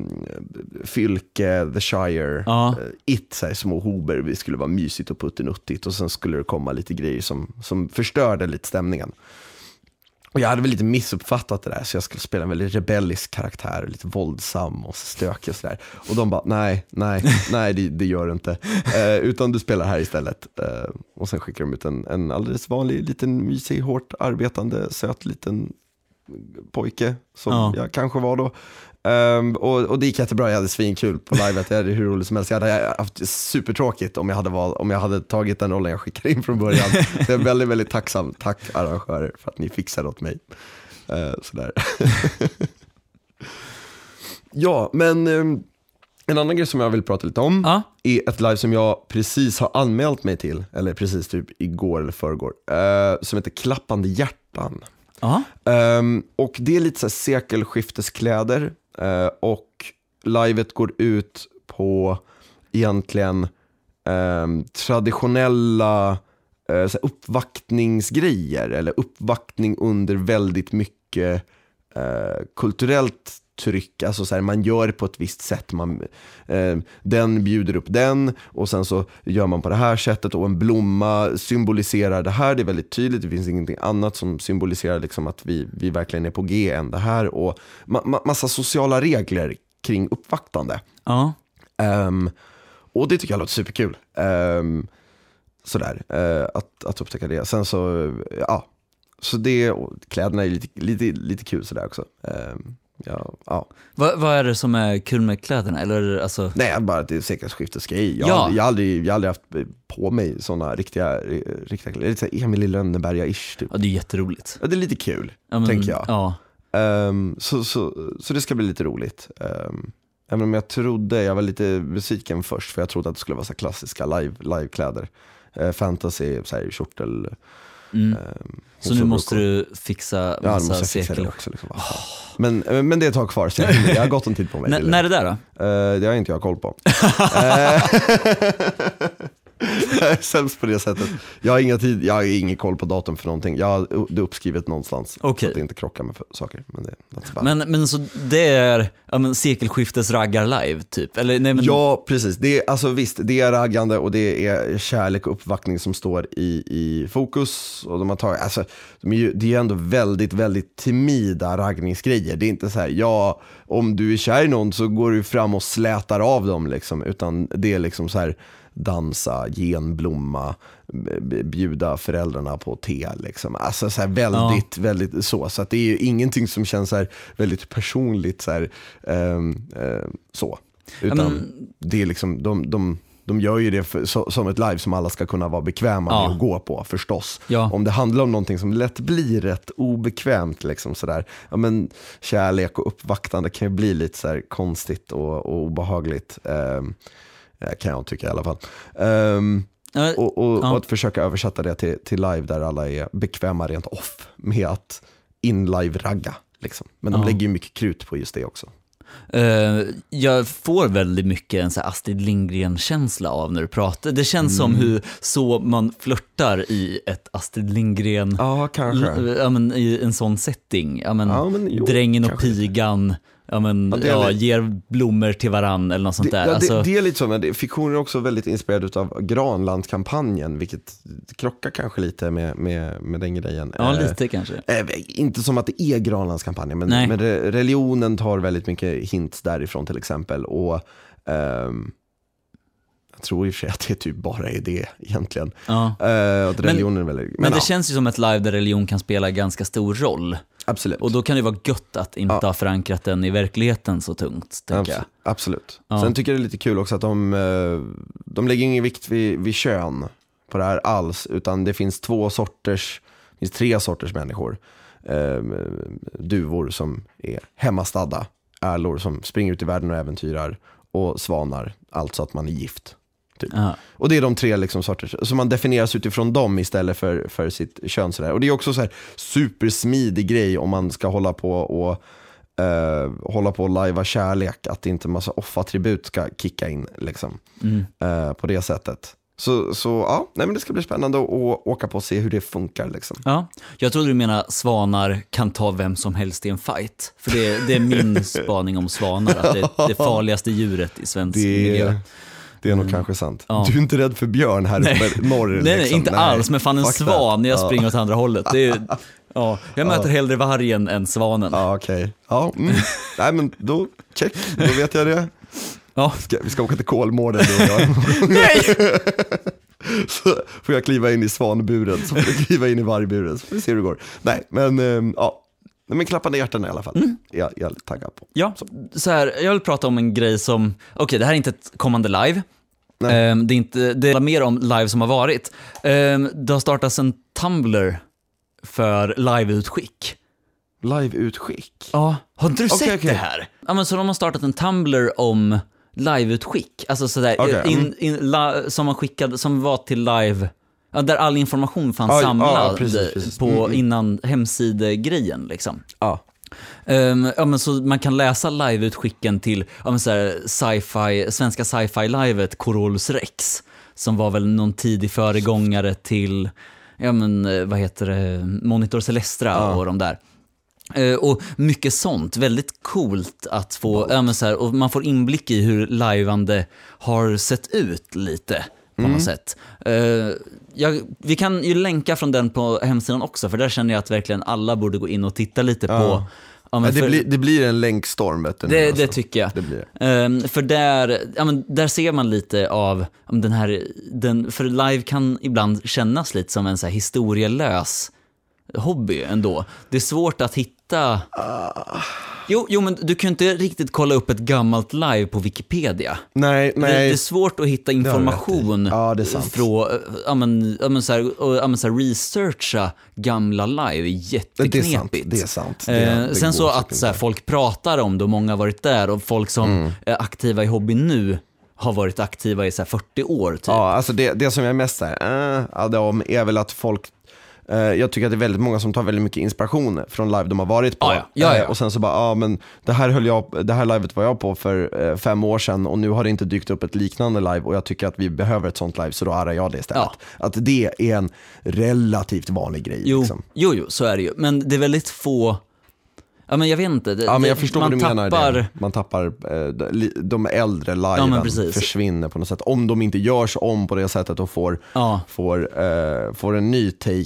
Speaker 1: Fylke, The Shire,
Speaker 2: Ja.
Speaker 1: eh, It, så här, små hober. Det skulle vara mysigt och puttinuttigt och sen skulle det komma lite grejer som, som förstörde lite stämningen. Och jag hade väl lite missuppfattat det där, så jag skulle spela en väldigt rebellisk karaktär, lite våldsam och stökig och sådär. Och de bara, nej, nej, nej det, det gör du inte. Eh, utan du spelar här istället. Eh, och sen skickar de ut en, en alldeles vanlig, liten mysig, hårt arbetande, söt liten pojke, som
Speaker 2: Ja.
Speaker 1: jag kanske var då. Ehm, och, och det gick jättebra, jag hade svinkul på livet, jag hade hur roligt som helst. Jag hade haft supertråkigt om jag hade, val, om jag hade tagit den rollen jag skickade in från början. Så jag är väldigt, väldigt tacksam. Tack arrangörer för att ni fixade åt mig. Uh, sådär. ja, men ehm, en annan grej som jag vill prata lite om
Speaker 2: Ja.
Speaker 1: är ett live som jag precis har anmält mig till, eller precis typ igår eller förrgår, eh, som heter Klappande hjärtan. Ehm, och det är lite så här sekelskifteskläder eh, och livet går ut på egentligen eh, traditionella eh, så här uppvaktningsgrejer eller uppvaktning under väldigt mycket eh, kulturellt tryck, alltså så här, man gör på ett visst sätt, man, eh, den bjuder upp den och sen så gör man på det här sättet och en blomma symboliserar det här, det är väldigt tydligt, det finns ingenting annat som symboliserar liksom att vi, vi verkligen är på G än det här och ma- ma- massa sociala regler kring uppvaktande.
Speaker 2: Ja.
Speaker 1: Ehm, och det tycker jag låter superkul. Um, sådär, eh, att, att upptäcka det. Sen så, ja, så det, och kläderna är lite, lite, lite kul sådär också. Ehm, ja, ja.
Speaker 2: Vad, vad är det som är kul med kläderna? Eller alltså...
Speaker 1: Nej, bara att det är sekelskiftesgrej. Jag,
Speaker 2: Ja.
Speaker 1: jag, har aldrig, jag har aldrig haft på mig sådana riktiga, riktiga kläder. Lite såhär Emil i Lönneberga-ish typ.
Speaker 2: Ja, det är jätteroligt.
Speaker 1: Ja, det är lite kul,
Speaker 2: Ja, men-
Speaker 1: tänker jag.
Speaker 2: Ja.
Speaker 1: Ehm, så, så, så det ska bli lite roligt. Um, även om jag trodde, jag var lite besviken först för jag trodde att det skulle vara så klassiska live, livekläder. Uh, fantasy, så här, kjortel,
Speaker 2: Mm.
Speaker 1: Ehm,
Speaker 2: Så nu måste du fixa
Speaker 1: Ja,
Speaker 2: massa sekel.
Speaker 1: också. Liksom. Men, eh, men det är ett tag kvar, så jag, jag har gott om tid på mig.
Speaker 2: N- när är det där då?
Speaker 1: Eh, det har inte jag koll på. Jag är sämst på det sättet. Jag har, inga tid, jag har ingen koll på datum för någonting. Jag har det uppskrivet någonstans.
Speaker 2: Okej.
Speaker 1: Så att det inte krockar med saker. Men det.
Speaker 2: Men, men så det är ja, men, sekelskiftets raggar live typ? Eller, nej, men,
Speaker 1: Ja, precis. Det är, alltså, visst, det är raggande och det är kärlek och uppvaktning som står i, i fokus. Och de har tagit, alltså, de är ju, det är ju ändå väldigt, väldigt timida raggningsgrejer. Det är inte så här, ja, om du är kär i någon så går du fram och slätar av dem. Liksom, utan det är liksom så här, dansa, ge en blomma, b- b- bjuda föräldrarna på te. Liksom. Alltså så väldigt, väldigt så. Så det är ju ingenting som känns så väldigt personligt. Så, här, ehm, ehm, så. Utan
Speaker 2: men-
Speaker 1: det är liksom, de, de, de gör ju det för, så, som ett live som alla ska kunna vara bekväma
Speaker 2: Ja.
Speaker 1: med att gå på förstås.
Speaker 2: Ja.
Speaker 1: Om det handlar om någonting som lätt blir rätt obekvämt, liksom sådär, ja, men kärlek och uppvaktande kan ju bli lite så konstigt och, och obehagligt. Um, kan jag tycka i alla fall.
Speaker 2: Ja,
Speaker 1: och, och, och att försöka översätta det till, till live där alla är bekväma rent off med att in-live-ragga. Liksom. Men de lägger ju mycket krut på just det också.
Speaker 2: Eh, jag får väldigt mycket en så Astrid Lindgren-känsla av när du pratar. Det känns som
Speaker 1: Mm.
Speaker 2: hur så man flörtar i ett Astrid Lindgren,
Speaker 1: Ja, kanske.
Speaker 2: ja, men, i en sån setting. Ja, men,
Speaker 1: Ja, men jo,
Speaker 2: drängen och
Speaker 1: kanske.
Speaker 2: pigan, ja, men,
Speaker 1: Ja,
Speaker 2: ja, ger blommor till varann eller något sånt
Speaker 1: Det,
Speaker 2: där.
Speaker 1: ja,
Speaker 2: alltså,
Speaker 1: det, det är lite så, men det, fiktionen är också väldigt inspirerad av Granlandskampanjen, vilket krockar kanske lite med, med, med den grejen.
Speaker 2: ja,
Speaker 1: Eh,
Speaker 2: lite kanske.
Speaker 1: Eh, inte som att det är Granlandskampanjen, men, men re- religionen tar väldigt mycket hints därifrån till exempel. Och ehm, Jag tror i och för sig att det typ bara är det egentligen.
Speaker 2: Ja.
Speaker 1: Eh, att religionen är väldigt...
Speaker 2: Men, det
Speaker 1: ja,
Speaker 2: känns ju som ett live där religion kan spela ganska stor roll.
Speaker 1: Absolut.
Speaker 2: Och då kan det vara gött att inte
Speaker 1: Ja.
Speaker 2: ha förankrat den i verkligheten så tungt, tänker jag.
Speaker 1: Abs- Absolut.
Speaker 2: Ja.
Speaker 1: Sen tycker jag det är lite kul också att de, eh, de lägger ingen vikt vid, vid kön på det här alls, utan det finns två sorters, det finns tre sorters människor. Eh, duvor som är hemmastadda, ärlor som springer ut i världen och äventyrar och svanar, alltså att man är gift. Typ.
Speaker 2: Ja.
Speaker 1: Och det är de tre liksom sorters, så man definieras utifrån dem istället för, för sitt kön. Sådär. Och det är också så här supersmidig grej om man ska hålla på och eh, hålla på och lajva kärlek, att inte massa off-attribut ska kicka in liksom,
Speaker 2: Mm.
Speaker 1: eh, på det sättet. Så, så ja, nej, men det ska bli spännande att åka på och se hur det funkar. Liksom.
Speaker 2: Ja, jag trodde du menar svanar kan ta vem som helst i en fight. För det, det är min spaning om svanar, att det är det farligaste djuret i svensk miljö.
Speaker 1: Det, är nog kanske sant.
Speaker 2: Ja.
Speaker 1: Du är inte rädd för björn här uppe norr?
Speaker 2: Nej, nej,
Speaker 1: liksom.
Speaker 2: inte alls, men fan en
Speaker 1: fuck
Speaker 2: svan när jag
Speaker 1: Ja.
Speaker 2: springer åt andra hållet. Är, ja, jag möter hellre vargen än svanen.
Speaker 1: Ja, okej. Ja, mm. Nej, men då, check, då vet jag det.
Speaker 2: Ja.
Speaker 1: Ska, vi ska åka till Kolmården du och jag.
Speaker 2: Nej!
Speaker 1: så får jag kliva in i svanburen, så får du kliva in i vargburen, så får vi se hur det går. Nej, men ehm, ja. Nej, Men klappande hjärtan i alla fall.
Speaker 2: Mm.
Speaker 1: Jag, jag är taggad på.
Speaker 2: Ja, så här, jag vill prata om en grej som, okej det här är inte ett kommande live.
Speaker 1: Nej.
Speaker 2: Ehm, det, är inte, det är mer om live som har varit. Ehm, det har startats en Tumblr för liveutskick.
Speaker 1: Live-utskick.
Speaker 2: Ja, har inte du
Speaker 1: Okej,
Speaker 2: sett
Speaker 1: okej.
Speaker 2: det här? Ja, men så de har startat en Tumblr om liveutskick. Alltså sådär,
Speaker 1: Okej,
Speaker 2: in,
Speaker 1: mm.
Speaker 2: in, la, som man skickade, som var till live, ja, där all information fanns
Speaker 1: Ja, ja,
Speaker 2: samlad
Speaker 1: precis, precis.
Speaker 2: på
Speaker 1: Mm, mm.
Speaker 2: innan hemsidegrejen liksom.
Speaker 1: Ja.
Speaker 2: Ehm, ja, men så man kan läsa liveutskicken till ja, men så här, sci-fi, svenska sci-fi-livet Corolus Rex, som var väl någon tidig föregångare till, ja men eh, vad heter det, Monitor Celestra
Speaker 1: Ja.
Speaker 2: och de där. Eh, och mycket sånt, väldigt coolt att få, ja, men så här, och man får inblick i hur lajvande har sett ut lite på
Speaker 1: Mm.
Speaker 2: något sätt. Eh, jag, vi kan ju länka från den på hemsidan också, för där känner jag att verkligen alla borde gå in och titta lite
Speaker 1: Ja.
Speaker 2: på Ja, men
Speaker 1: det,
Speaker 2: för-
Speaker 1: blir, det blir en länkstorm vet du. nu,
Speaker 2: det,
Speaker 1: alltså.
Speaker 2: det tycker jag.
Speaker 1: Det.
Speaker 2: Ehm, för där, ja, men där ser man lite av men den här, den, för live kan ibland kännas lite som en så här historielös hobby ändå. Det är svårt att hitta...
Speaker 1: Ah.
Speaker 2: Jo, jo, men du kan ju inte riktigt kolla upp ett gammalt live på Wikipedia.
Speaker 1: Nej,
Speaker 2: Det, det
Speaker 1: nej.
Speaker 2: är svårt att hitta information
Speaker 1: Ja, det är sant.
Speaker 2: från, ja men, ja men så här, ja men så här, researcha gamla live är
Speaker 1: Det är
Speaker 2: jätteknepigt.
Speaker 1: sant. Det är sant. Det,
Speaker 2: Eh,
Speaker 1: det
Speaker 2: sen så att så här, folk pratar om det och många har varit där och folk som
Speaker 1: Mm.
Speaker 2: är aktiva i hobbyn nu har varit aktiva i så här 40 år typ.
Speaker 1: Ja, alltså det, det som jag är mest såhär, äh, det om är väl att folk Eh, jag tycker att det är väldigt många som tar väldigt mycket inspiration från live de har varit på.
Speaker 2: Ja, ja. Ja, ja.
Speaker 1: Eh, och sen så bara, ja men det här, höll jag, det här livet var jag på för eh, fem år sedan och nu har det inte dykt upp ett liknande live och jag tycker att vi behöver ett sånt live så då arrar jag det istället. Att det är en relativt vanlig grej.
Speaker 2: Jo,
Speaker 1: Liksom.
Speaker 2: jo, jo, så är det ju. Men det är väldigt få, ja men jag vet inte. Det,
Speaker 1: Ja men jag förstår
Speaker 2: man
Speaker 1: vad du menar.
Speaker 2: tappar,
Speaker 1: Det. Man tappar, eh, de- äldre liven
Speaker 2: precis.
Speaker 1: försvinner på något sätt. Om de inte görs om på det sättet och får,
Speaker 2: Ja.
Speaker 1: får, eh, får en ny take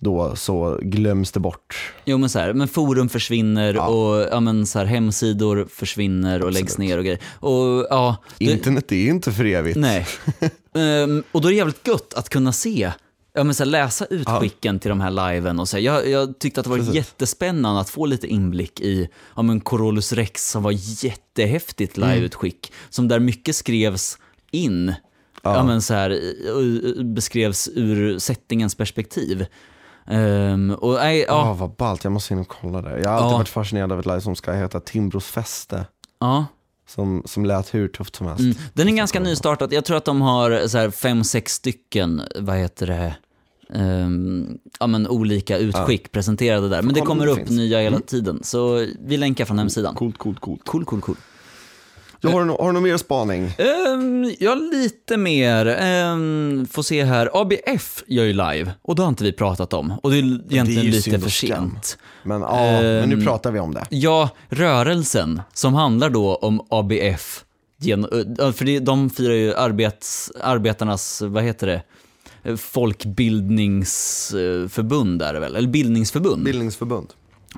Speaker 1: då så glöms det bort.
Speaker 2: Jo men så här, men forum försvinner
Speaker 1: Ja.
Speaker 2: och ja, men så här, hemsidor försvinner och läggs ner och grejer. Och ja, det,
Speaker 1: Internet är inte för evigt.
Speaker 2: nej. Ehm, och då är det jävligt gött att kunna se, ja, men så här, läsa utskicken till de här liven och så här, jag, jag tyckte att det var
Speaker 1: Precis.
Speaker 2: jättespännande att få lite inblick i ja, men Corolus Rex som var jättehäftigt
Speaker 1: Mm.
Speaker 2: liveutskick. Som där mycket skrevs in, ja. men så här, beskrevs ur settingens perspektiv. Ehm, och nej, ja,
Speaker 1: Ja, vad ballt, jag måste in och kolla det. Jag har alltid
Speaker 2: Ja.
Speaker 1: varit fascinerad av ett live som ska heta Timbros fäste.
Speaker 2: ja.
Speaker 1: Som, som lät hur tufft som helst.
Speaker 2: Mm. Den är ganska nystartad. Jag tror att de har så här fem, sex stycken, vad heter det, Ehm, ja, men olika utskick presenterade där. Men det kommer upp
Speaker 1: finns. Mm.
Speaker 2: nya hela tiden. Så vi länkar från hemsidan.
Speaker 1: Coolt, coolt, coolt.
Speaker 2: Cool, cool, cool.
Speaker 1: Har, du nå- har du någon mer spaning?
Speaker 2: Um, ja, lite mer. Um, får se här. ABF gör ju live och det har inte vi pratat om. Och det är egentligen
Speaker 1: ju
Speaker 2: lite
Speaker 1: synd
Speaker 2: för sent.
Speaker 1: Men, ja, men nu
Speaker 2: Ehm,
Speaker 1: pratar vi om det.
Speaker 2: Ja, rörelsen som handlar då om ABF. Gen- för det, de firar ju arbets, arbetarnas, vad heter det, Eh, folkbildningsförbund är det väl? Eller bildningsförbund.
Speaker 1: Bildningsförbund.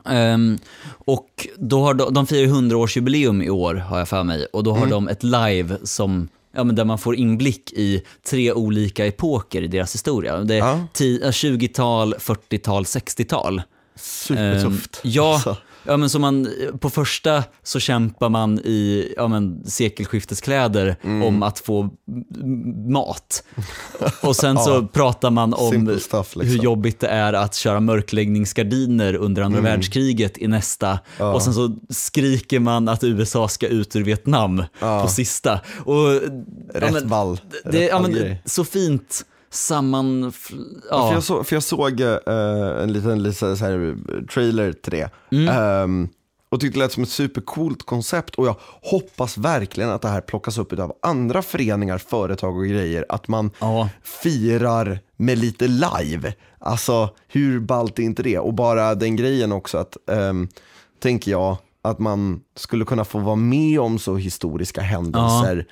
Speaker 2: Ehm, och då har de, de firar ju 100-årsjubileum i år, har jag för mig. Och då har
Speaker 1: Mm.
Speaker 2: de ett live som, ja, men där man får inblick i tre olika epoker i deras historia. Det är
Speaker 1: Ja.
Speaker 2: ti- eh, 20-tal, 40-tal, 60-tal.
Speaker 1: Supertufft.
Speaker 2: Ehm, ja,
Speaker 1: Alltså.
Speaker 2: Ja, men så man, på första så kämpar man i ja, men, sekelskifteskläder
Speaker 1: Mm.
Speaker 2: om att få mat. Och sen så pratar man om
Speaker 1: stuff, liksom.
Speaker 2: hur jobbigt det är att köra mörkläggningsgardiner under andra
Speaker 1: Mm.
Speaker 2: världskriget i nästa. Och sen så skriker man att USA ska ut ur Vietnam
Speaker 1: Ja.
Speaker 2: på sista. Och,
Speaker 1: Rätt
Speaker 2: ja,
Speaker 1: ball.
Speaker 2: det,
Speaker 1: Rätt
Speaker 2: ja,
Speaker 1: ball
Speaker 2: så fint samman...
Speaker 1: För,
Speaker 2: Ja.
Speaker 1: jag så, för jag såg eh, en liten, liten så här, trailer till det.
Speaker 2: Mm.
Speaker 1: Ehm, och tyckte det lät som ett supercoolt koncept och jag hoppas verkligen att det här plockas upp av andra föreningar, företag och grejer. Att man
Speaker 2: Ja.
Speaker 1: firar med lite live. Alltså hur ballt är inte det? Och bara den grejen också att, um, tänker jag, att man skulle kunna få vara med om så historiska händelser. ehm,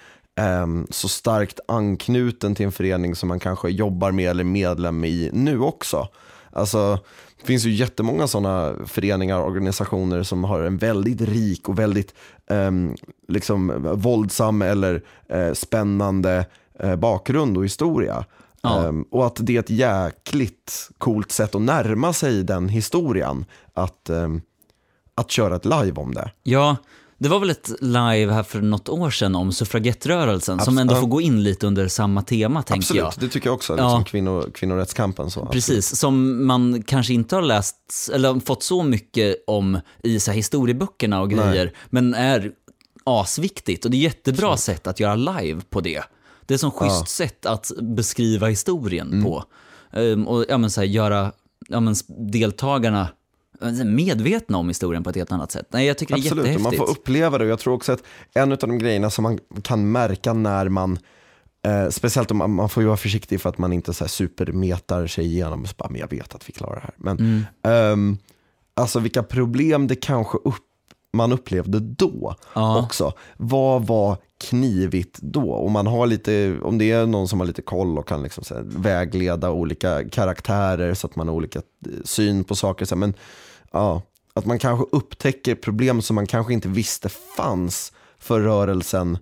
Speaker 1: så starkt anknuten till en förening som man kanske jobbar med eller är medlem i nu också. Alltså, det finns ju jättemånga sådana föreningar och organisationer som har en väldigt rik och väldigt ehm, liksom, våldsam eller eh, spännande eh, bakgrund och historia.
Speaker 2: Ja.
Speaker 1: Ehm, och att det är ett jäkligt coolt sätt att närma sig den historien. Att, ehm, att köra ett live om det.
Speaker 2: Ja, det var väl ett live här för något år sedan om suffragettrörelsen som ändå
Speaker 1: ja.
Speaker 2: får gå in lite under samma tema tänker
Speaker 1: Absolut,
Speaker 2: jag.
Speaker 1: det tycker jag också.
Speaker 2: Ja.
Speaker 1: Liksom kvinnor, kvinnorättskampen. Så.
Speaker 2: Precis, som man kanske inte har läst eller fått så mycket om i så här historieböckerna och grejer, men är asviktigt. Och det är jättebra sätt att göra live på det. Det är som schysst sätt att beskriva historien
Speaker 1: Mm.
Speaker 2: på. Ehm, och ja, men, så här, göra ja, men, deltagarna medvetna om historien på ett helt annat sätt. Nej, jag tycker det är
Speaker 1: Absolut, och man
Speaker 2: jättehäftigt.
Speaker 1: får uppleva det. Och jag tror också att en av de grejerna som man kan märka när man Eh, speciellt om man, man får ju vara försiktig för att man inte så här supermetar sig igenom. Så bara, men jag vet att vi klarar det här. Men
Speaker 2: Mm.
Speaker 1: ehm, alltså vilka problem det kanske upp, man upplevde då
Speaker 2: Ja.
Speaker 1: också. Vad var knivigt då? Och man har lite, om det är någon som har lite koll och kan liksom vägleda olika karaktärer så att man har olika eh, syn på saker. Så men ja, att man kanske upptäcker problem som man kanske inte visste fanns för rörelsen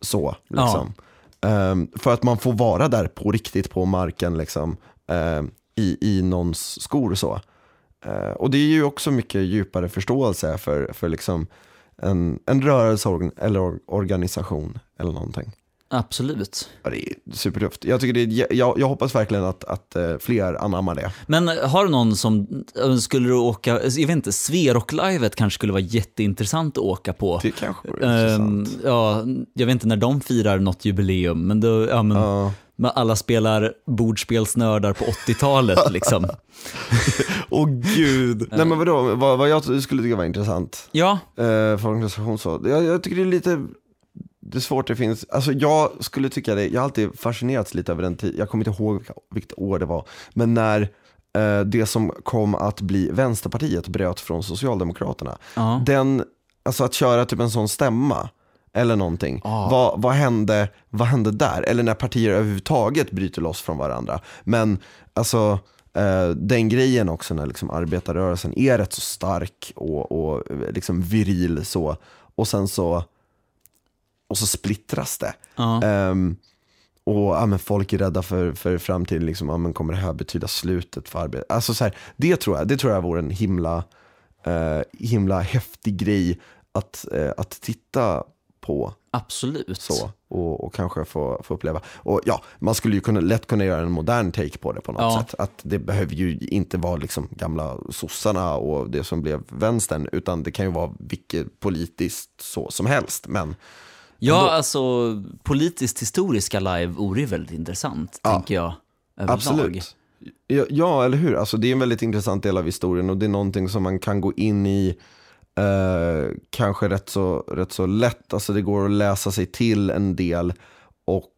Speaker 1: så. Liksom. Ehm, för att man får vara där på riktigt på marken liksom, ehm, i, i någons skor. så. Eh, och det är ju också mycket djupare förståelse för, för liksom en, en rörelse eller or- organisation eller någonting.
Speaker 2: Absolut.
Speaker 1: Ja, det är supertufft. Jag, tycker det är, jag, jag hoppas verkligen att, att eh, fler anammar det.
Speaker 2: Men har du någon som, äh, skulle du åka, jag vet inte, Sverok-livet kanske skulle vara jätteintressant att åka på.
Speaker 1: Det kanske vore
Speaker 2: Ehm,
Speaker 1: intressant.
Speaker 2: ja, jag vet inte när de firar något jubileum, men, då, ja, men Men alla spelar bordspelsnördar på 80-talet liksom.
Speaker 1: Åh gud. Nej men vadå, vad, vad jag skulle tycka var intressant
Speaker 2: Ja,
Speaker 1: eh, för organisation så. Jag, jag tycker det är lite, det är svårt det finns, alltså jag skulle tycka det, jag har alltid fascinerats lite över den tid, jag kommer inte ihåg vilka- vilket år det var, men när eh, det som kom att bli Vänsterpartiet bröt från Socialdemokraterna.
Speaker 2: Ja.
Speaker 1: Den, alltså att köra typ en sån stämma eller någonting.
Speaker 2: Ja.
Speaker 1: Vad, vad, hände, vad hände där? Eller när partier överhuvudtaget bryter loss från varandra. Men alltså eh, den grejen också när liksom arbetarrörelsen är rätt så stark och, och eh, liksom viril så. Och sen så, och så splittras det.
Speaker 2: ja.
Speaker 1: Ehm, och ja, men folk är rädda för, för framtiden, liksom, ja, men kommer det här betyda slutet för arbetet? Alltså, så här, det, tror jag, det tror jag vore en himla, eh, himla häftig grej att, eh, att titta på
Speaker 2: absolut.
Speaker 1: så och, och kanske få, få uppleva. Och ja, man skulle ju kunna, lätt kunna göra en modern take på det på något
Speaker 2: Ja.
Speaker 1: sätt. Att det behöver ju inte vara liksom gamla sossarna och det som blev vänstern, utan det kan ju vara vilket politiskt så som helst. Men
Speaker 2: Ja,
Speaker 1: Ändå.
Speaker 2: alltså politiskt historiska live vore väldigt intressant,
Speaker 1: Ja.
Speaker 2: tänker jag. överlag.
Speaker 1: Absolut. Ja, ja, eller hur? Alltså, det är en väldigt intressant del av historien och det är någonting som man kan gå in i eh, kanske rätt så, rätt så lätt. Alltså, det går att läsa sig till en del och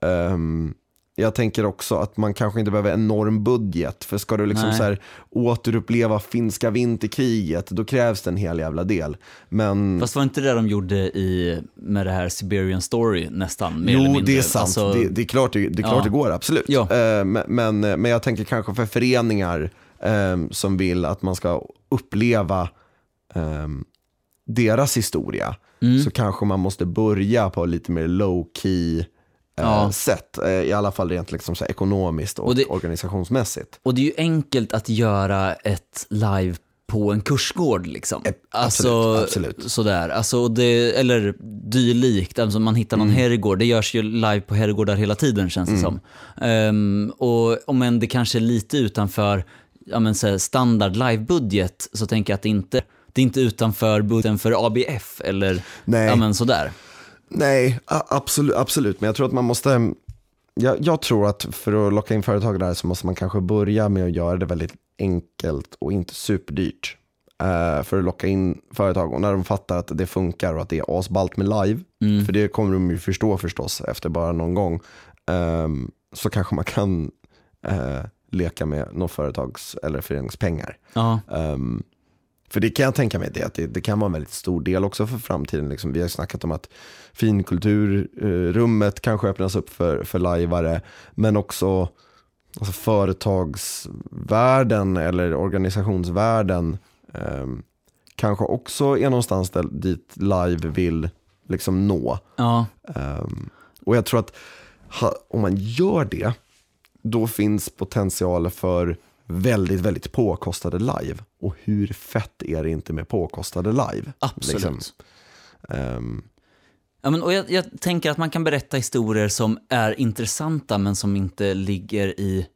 Speaker 1: ehm, jag tänker också att man kanske inte behöver enorm budget. För ska du liksom
Speaker 2: Nej.
Speaker 1: så här, återuppleva finska vinterkriget, då krävs det en hel jävla del. Men
Speaker 2: Fast var inte det de gjorde i, med det här Siberian Story nästan? Mer
Speaker 1: Jo, det är sant.
Speaker 2: Alltså,
Speaker 1: det, det är klart det, det, är klart
Speaker 2: Ja.
Speaker 1: det går, absolut.
Speaker 2: Ja.
Speaker 1: Eh, men, men, men jag tänker kanske för föreningar eh, som vill att man ska uppleva eh, deras historia,
Speaker 2: Mm.
Speaker 1: så kanske man måste börja på lite mer low key eh,
Speaker 2: Ja.
Speaker 1: sätt. Eh, I alla fall rent liksom så ekonomiskt och,
Speaker 2: Och det-
Speaker 1: organisationsmässigt.
Speaker 2: Och det är ju enkelt att göra ett live på en kursgård liksom. Alltså,
Speaker 1: absolut.
Speaker 2: Sådär, alltså det, eller dylikt, alltså man hittar någon herrgård. Det görs ju live på herrgårdar hela tiden känns det som. Ehm, och om än det kanske är lite utanför ja, men, så här, standard livebudget så tänker jag att det inte det är inte utanför budgeten för ABF eller
Speaker 1: Nej.
Speaker 2: ja, men sådär.
Speaker 1: Nej, absolut, absolut. Men jag tror att man måste, jag, jag tror att för att locka in företag där så måste man kanske börja med att göra det väldigt enkelt och inte superdyrt. eh, för att locka in företag och när de fattar att det funkar och att det är asballt med live, för det kommer de ju förstå förstås efter bara någon gång, ehm, så kanske man kan eh, leka med någon företags eller föreningspengar.
Speaker 2: Ja.
Speaker 1: Ehm, för det kan jag tänka mig, det, att det, det kan vara en väldigt stor del också för framtiden. Liksom, vi har snackat om att finkulturrummet kanske öppnas upp för, för lajvare, men också alltså företagsvärlden eller organisationsvärlden ehm, kanske också är någonstans där, dit live vill liksom nå.
Speaker 2: Ja.
Speaker 1: Ehm, och jag tror att ha, om man gör det, då finns potential för väldigt, väldigt påkostade live. Och hur fett är det inte med påkostade live?
Speaker 2: Absolut.
Speaker 1: Liksom. Ehm,
Speaker 2: Ja, men, och jag, jag tänker att man kan berätta historier som är intressanta men som inte ligger i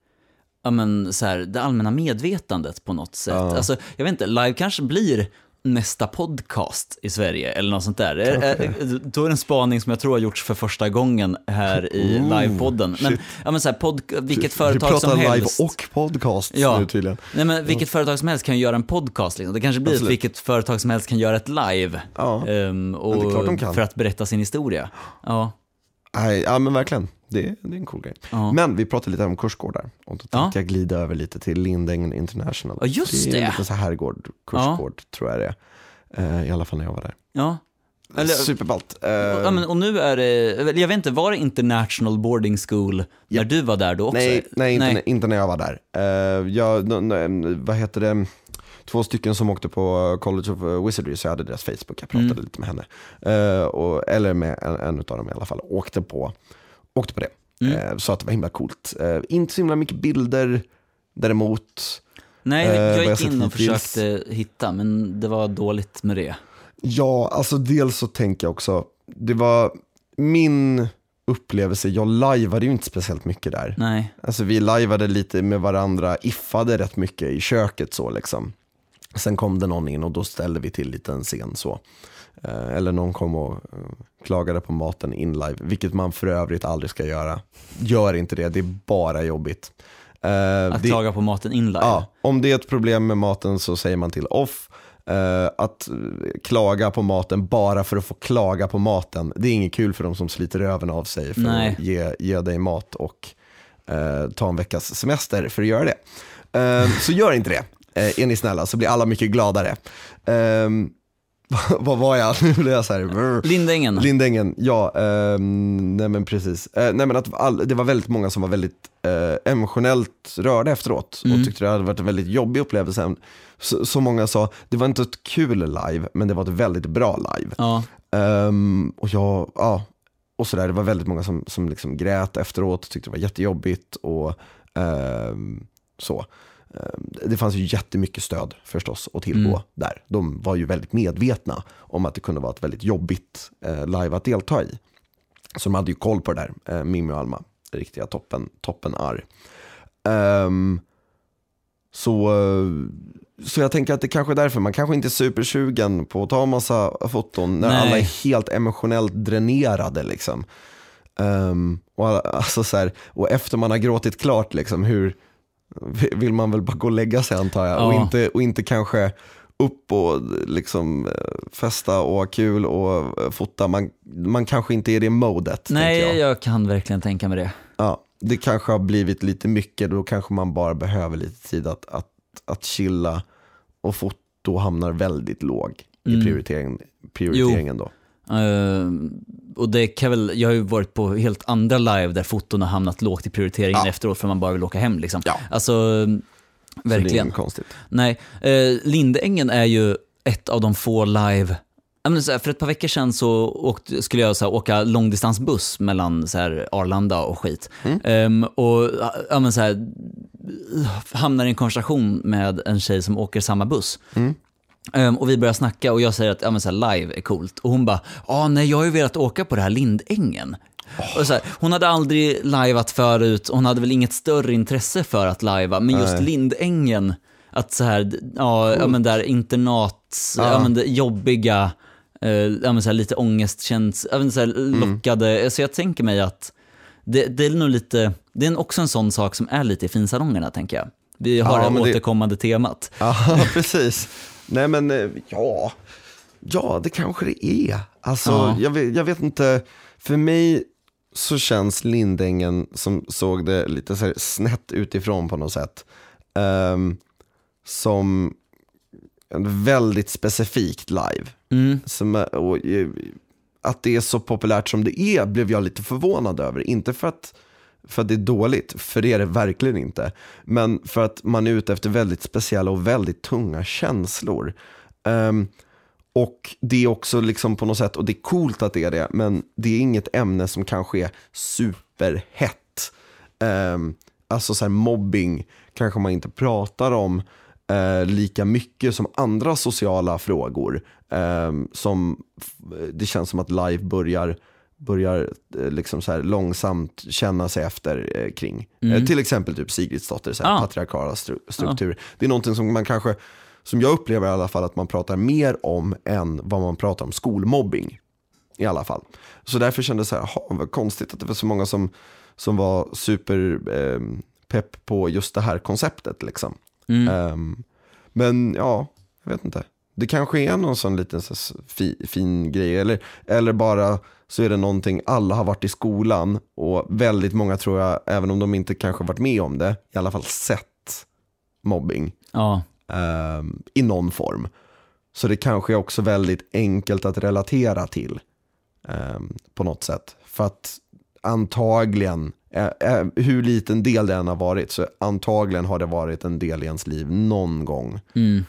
Speaker 2: ja, men, så här, det allmänna medvetandet på något sätt.
Speaker 1: Ja.
Speaker 2: Alltså, jag vet inte, live kanske blir nästa podcast i Sverige eller något sånt där. Är- är- Då är det en spaning som jag tror har gjorts för första gången här i
Speaker 1: Ooh,
Speaker 2: livepodden. Men,
Speaker 1: shit.
Speaker 2: ja, men så här, pod, vilket
Speaker 1: vi
Speaker 2: företag som
Speaker 1: live
Speaker 2: helst.
Speaker 1: och podcast
Speaker 2: Ja.
Speaker 1: nu tydligen.
Speaker 2: Nej, men vilket företag som helst kan göra en podcast. Liksom. Det kanske blir att
Speaker 1: Absolut.
Speaker 2: vilket företag som helst kan göra ett live.
Speaker 1: Ja.
Speaker 2: ehm, och. För att berätta sin historia. Ja.
Speaker 1: Nej, ja men verkligen. Det, det är en cool grej.
Speaker 2: Ja.
Speaker 1: Men vi pratade lite om kursgårdar. Och då
Speaker 2: Ja.
Speaker 1: tänkte jag glida över lite till Lindängen International.
Speaker 2: Ja, just
Speaker 1: det. är
Speaker 2: det.
Speaker 1: en liten så herrgård, kursgård tror jag det är. Eh, I alla fall när jag var där.
Speaker 2: ja. Eller,
Speaker 1: Superballt. Eh,
Speaker 2: Ja, men, och nu är det, jag vet inte, var det International Boarding School när du var där då också?
Speaker 1: Nej, nej, inte, inte när jag var där. Uh, jag, vad heter det, två stycken som åkte på College of eh, Wizardry, så jag hade deras Facebook, jag pratade
Speaker 2: Mm.
Speaker 1: lite med henne. Eh, och, eller med en, en av dem i alla fall, åkte på, åkte på det.
Speaker 2: Mm.
Speaker 1: Eh, så att det var himla coolt. Eh, inte så himla mycket bilder däremot.
Speaker 2: Nej,
Speaker 1: Eh,
Speaker 2: jag
Speaker 1: jag
Speaker 2: gick
Speaker 1: sett
Speaker 2: in och försökte hitta, men det var dåligt med det.
Speaker 1: Ja, alltså dels så tänker jag också, det var min upplevelse, jag lajvade ju inte speciellt mycket där.
Speaker 2: Nej.
Speaker 1: Alltså vi lajvade lite med varandra, iffade rätt mycket i köket så liksom. Sen kom det någon in och då ställde vi till lite en scen så. Eh, eller någon kom och eh, klagade på maten in live, vilket man för övrigt aldrig ska göra. Gör inte det, det är bara jobbigt. Eh,
Speaker 2: Att
Speaker 1: det,
Speaker 2: klaga på maten in live.
Speaker 1: ja, om det är ett problem med maten så säger man till off. Att klaga på maten bara för att få klaga på maten, det är inget kul för de som sliter röven av sig för
Speaker 2: Nej.
Speaker 1: att ge, ge dig mat och eh, ta en veckas semester för att göra det. Så gör inte det, eh, är ni snälla, så blir alla mycket gladare. Eh, vad var jag? Nu blev jag så här.
Speaker 2: Lindängen.
Speaker 1: Lindängen, ja, ehm, nej men precis. Eh, nej men att all, det var väldigt många som var väldigt eh, emotionellt rörda efteråt och tyckte det hade varit en väldigt jobbig upplevelse. Så, så många sa, det var inte ett kul live, men det var ett väldigt bra live.
Speaker 2: ja.
Speaker 1: Ehm, och jag, ja, och sådär, det var väldigt många som, som liksom grät efteråt, tyckte det var jättejobbigt och ehm, så. Ehm, Det fanns ju jättemycket stöd förstås att tillgå
Speaker 2: Mm.
Speaker 1: där. De var ju väldigt medvetna om att det kunde vara ett väldigt jobbigt eh, live att delta i. Så de hade ju koll på det där, eh, Mimmi och Alma, riktiga toppen, toppen arr. Ehm, så, eh, så jag tänker att det kanske är därför, man kanske inte är supersugen på att ta massa foton när
Speaker 2: Nej.
Speaker 1: alla är helt emotionellt dränerade. Liksom. Ehm, och, alltså så här, och efter man har gråtit klart, liksom, hur vill man väl bara gå och lägga sig antar jag. Och,
Speaker 2: Ja.
Speaker 1: inte, och inte kanske upp och liksom eh, festa och ha kul och eh, fota. Man, man kanske inte är i det modet.
Speaker 2: Nej,
Speaker 1: jag.
Speaker 2: jag kan verkligen tänka mig det.
Speaker 1: Ja, det kanske har blivit lite mycket, då kanske man bara behöver lite tid att, att, att chilla och foto hamnar väldigt låg i
Speaker 2: Mm.
Speaker 1: prioriteringen, prioriteringen då.
Speaker 2: Eh, och det kan väl, jag har ju varit på helt andra live där foton har hamnat lågt i prioriteringen
Speaker 1: Ja.
Speaker 2: efteråt för man bara vill åka hem. Liksom.
Speaker 1: Ja.
Speaker 2: Alltså,
Speaker 1: Så det är
Speaker 2: verkligen.
Speaker 1: inget konstigt.
Speaker 2: Nej, eh, Lindängen är ju ett av de få live här, för ett par veckor sedan så åkte, skulle jag så här, åka långdistansbuss mellan så här, Arlanda och skit. Ehm, och ja, men så här, hamnar i en konversation med en tjej som åker samma buss. Ehm, och vi börjar snacka och jag säger att ja, men så live är coolt. Och hon bara, ah, nej jag har ju velat åka på det här Lindängen. Och så här, hon hade aldrig liveat förut, hon hade väl inget större intresse för att lajva, men just
Speaker 1: Nej.
Speaker 2: Lindängen, att så här, ja, ja men där internat, ja.
Speaker 1: Ja.
Speaker 2: men det jobbiga, eh, ja men så här, lite ångestkänsla, ja men så här, lockade, så jag tänker mig att det, det är nog lite, det är också en sån sak som är lite i finsalongerna tänker jag. Vi har
Speaker 1: Ja,
Speaker 2: det
Speaker 1: men det-
Speaker 2: återkommande temat.
Speaker 1: Ja, precis. Nej men eh, ja, ja det kanske det är. Alltså,
Speaker 2: Ja.
Speaker 1: jag, vet, jag vet inte, för mig så känns Lindängen som såg det lite så snett utifrån på något sätt. ehm, som en väldigt specifikt live.
Speaker 2: Mm.
Speaker 1: Som, är- och, eh, att det är så populärt som det är blev jag lite förvånad över. Inte för att, för att det är dåligt, för det är det verkligen inte. Men för att man är ute efter väldigt speciella och väldigt tunga känslor. Um, och det är också liksom på något sätt, och det är coolt att det är det, men det är inget ämne som kanske är superhett. Um, alltså så här mobbing kanske man inte pratar om uh, lika mycket som andra sociala frågor. Um, som det känns som att live börjar, börjar eh, liksom så här långsamt känna sig efter eh, kring. Eh, till exempel typ Sigridsdotter, så här,
Speaker 2: Ja.
Speaker 1: patriarkala stru- strukturer. Det är någonting som man kanske, som jag upplever i alla fall att man pratar mer om än vad man pratar om skolmobbing. I alla fall. Så därför kändes det så här, "Jaha, vad konstigt att det var så många som, som var super eh, pepp på just det här konceptet. Liksom.
Speaker 2: Mm.
Speaker 1: Ehm, men ja, jag vet inte. Det kanske är någon sån liten så fi, fin grej. Eller, eller bara så är det någonting, alla har varit i skolan och väldigt många tror jag, även om de inte kanske varit med om det, i alla fall sett mobbing
Speaker 2: Ja,
Speaker 1: ehm, i någon form. Så det kanske är också väldigt enkelt att relatera till ehm, på något sätt. För att antagligen, eh, eh, hur liten del det än har varit, så antagligen har det varit en del i ens liv någon gång.
Speaker 2: mm.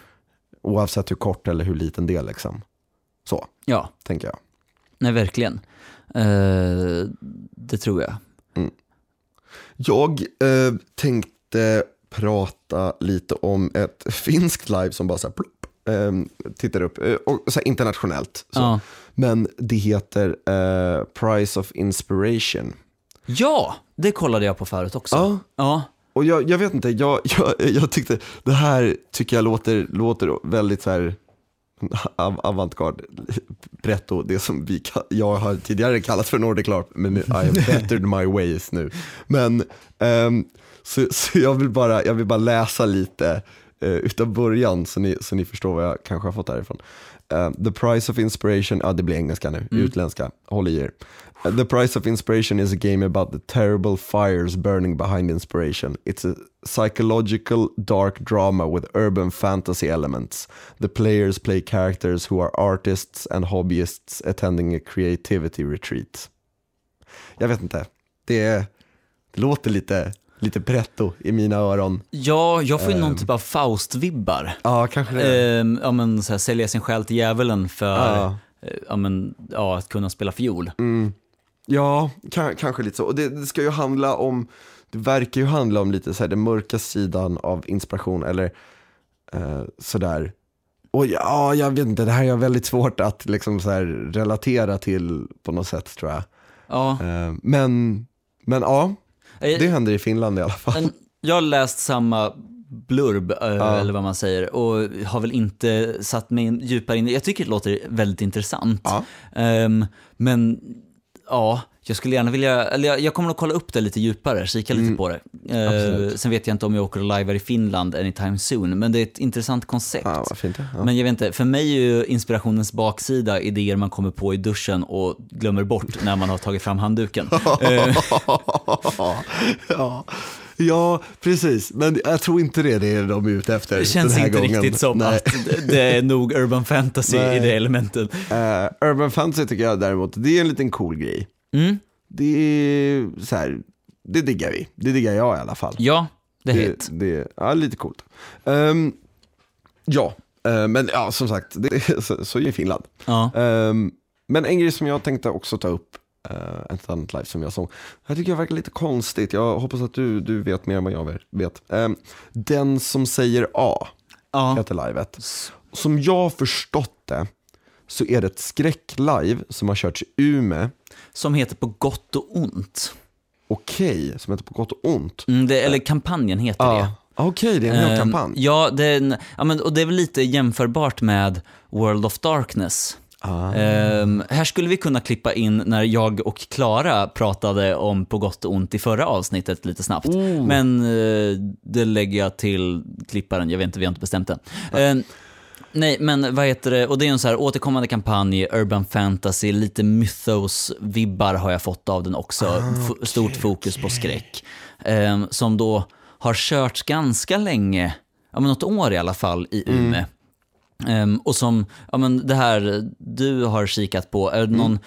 Speaker 1: Oavsett hur kort eller hur liten del liksom. Så,
Speaker 2: ja.
Speaker 1: tänker jag.
Speaker 2: nej verkligen. Eh, det tror jag.
Speaker 1: Jag eh, tänkte prata lite om ett finskt live som bara så här plopp, eh, tittar upp, eh, och så internationellt. Så.
Speaker 2: Ja.
Speaker 1: Men det heter eh, Price of Inspiration.
Speaker 2: ja, det kollade jag på förut också.
Speaker 1: Ja.
Speaker 2: Ja,
Speaker 1: och jag, jag vet inte, jag, jag, jag tyckte, det här tycker jag låter, låter väldigt så här av- avantgarde, pretto, det som vi, jag har tidigare kallat för Nordic LARP, men I have bettered my ways nu. Men, ehm, så, så jag, vill bara, jag vill bara läsa lite uh, utav början så ni, så ni förstår vad jag kanske har fått därifrån. Eh, the price of inspiration, ja det blir engelska nu, utländska, håll i er. The price of inspiration is a game about the terrible fires burning behind inspiration. It's a psychological dark drama with urban fantasy elements. The players play characters who are artists and hobbyists attending a creativity retreat. Jag vet inte, det, det låter lite, lite pretto i mina öron.
Speaker 2: Ja, jag får ju
Speaker 1: Ehm.
Speaker 2: någon typ av Faust-vibbar.
Speaker 1: Ja, kanske det.
Speaker 2: Ehm, ja, men, så här, sälja sin själ till djävulen för
Speaker 1: Ja.
Speaker 2: eh, ja, men, ja, att kunna spela fiol.
Speaker 1: Mm. Ja, ka- kanske lite så. Och det, det ska ju handla om, det verkar ju handla om lite så här den mörka sidan av inspiration eller eh, sådär. Och ja, jag vet inte, det här är väldigt svårt att liksom så här relatera till på något sätt tror jag.
Speaker 2: Ja.
Speaker 1: Eh, men, men ja,
Speaker 2: Eh,
Speaker 1: det händer i Finland i alla fall.
Speaker 2: Jag har läst samma blurb, eh, eller vad man säger, och har väl inte satt mig in, djupare in Jag tycker det låter väldigt intressant.
Speaker 1: Ja.
Speaker 2: Ehm, men ja, jag skulle gärna vilja, eller jag, jag kommer nog kolla upp det lite djupare, kika lite på det. Eh, sen vet jag inte om jag åker och lajvar i Finland anytime soon, men det är ett intressant koncept.
Speaker 1: Fint. Ja.
Speaker 2: Men jag vet inte, för mig är ju inspirationens baksida idéer man kommer på i duschen och glömmer bort när man har tagit fram handduken. Eh,
Speaker 1: ja. Ja, precis. Men jag tror inte det är det de är ute efter
Speaker 2: Det känns
Speaker 1: den här
Speaker 2: inte
Speaker 1: gången.
Speaker 2: riktigt som
Speaker 1: Nej.
Speaker 2: att det är nog urban fantasy
Speaker 1: Nej.
Speaker 2: i det elementet.
Speaker 1: Eh, Urban Fantasy tycker jag däremot, det är en liten cool grej.
Speaker 2: Mm.
Speaker 1: Det är så här, det diggar vi. Det diggar jag i alla fall.
Speaker 2: Ja, det är
Speaker 1: det, det är ja, lite coolt. Ehm, ja, eh, men ja, som sagt, det, så, så är Finland.
Speaker 2: Ja.
Speaker 1: Ehm, men en grej som jag tänkte också ta upp, uh, ett annat live som jag såg, jag tycker jag verkar lite konstigt, jag hoppas att du, du vet mer än vad jag vet. Ehm, den som säger A
Speaker 2: ja.
Speaker 1: heter livet. Som jag förstått det, så är det ett skräcklive som har körts i Umeå,
Speaker 2: Som heter På gott och ont.
Speaker 1: okej, som heter På gott och ont.
Speaker 2: Mm, det, eller kampanjen heter det.
Speaker 1: Ja, okej, det är en hel
Speaker 2: Ehm,
Speaker 1: kampanj.
Speaker 2: Ja, det är en, ja men, och det är väl lite jämförbart med World of Darkness.
Speaker 1: Ah.
Speaker 2: Ehm, här skulle vi kunna klippa in när jag och Klara pratade om På gott och ont i förra avsnittet lite snabbt.
Speaker 1: Oh.
Speaker 2: Men eh, det lägger jag till klipparen, jag vet inte, vi har inte bestämt det. Ehm, nej, men vad heter det, och det är en så här återkommande kampanj, urban fantasy, lite mythos-vibbar har jag fått av den också. F- Stort fokus på skräck. Ehm, som då har körts ganska länge, ja men något år i alla fall, i Umeå. Ehm, och som, ja men det här du har kikat på, är det någon,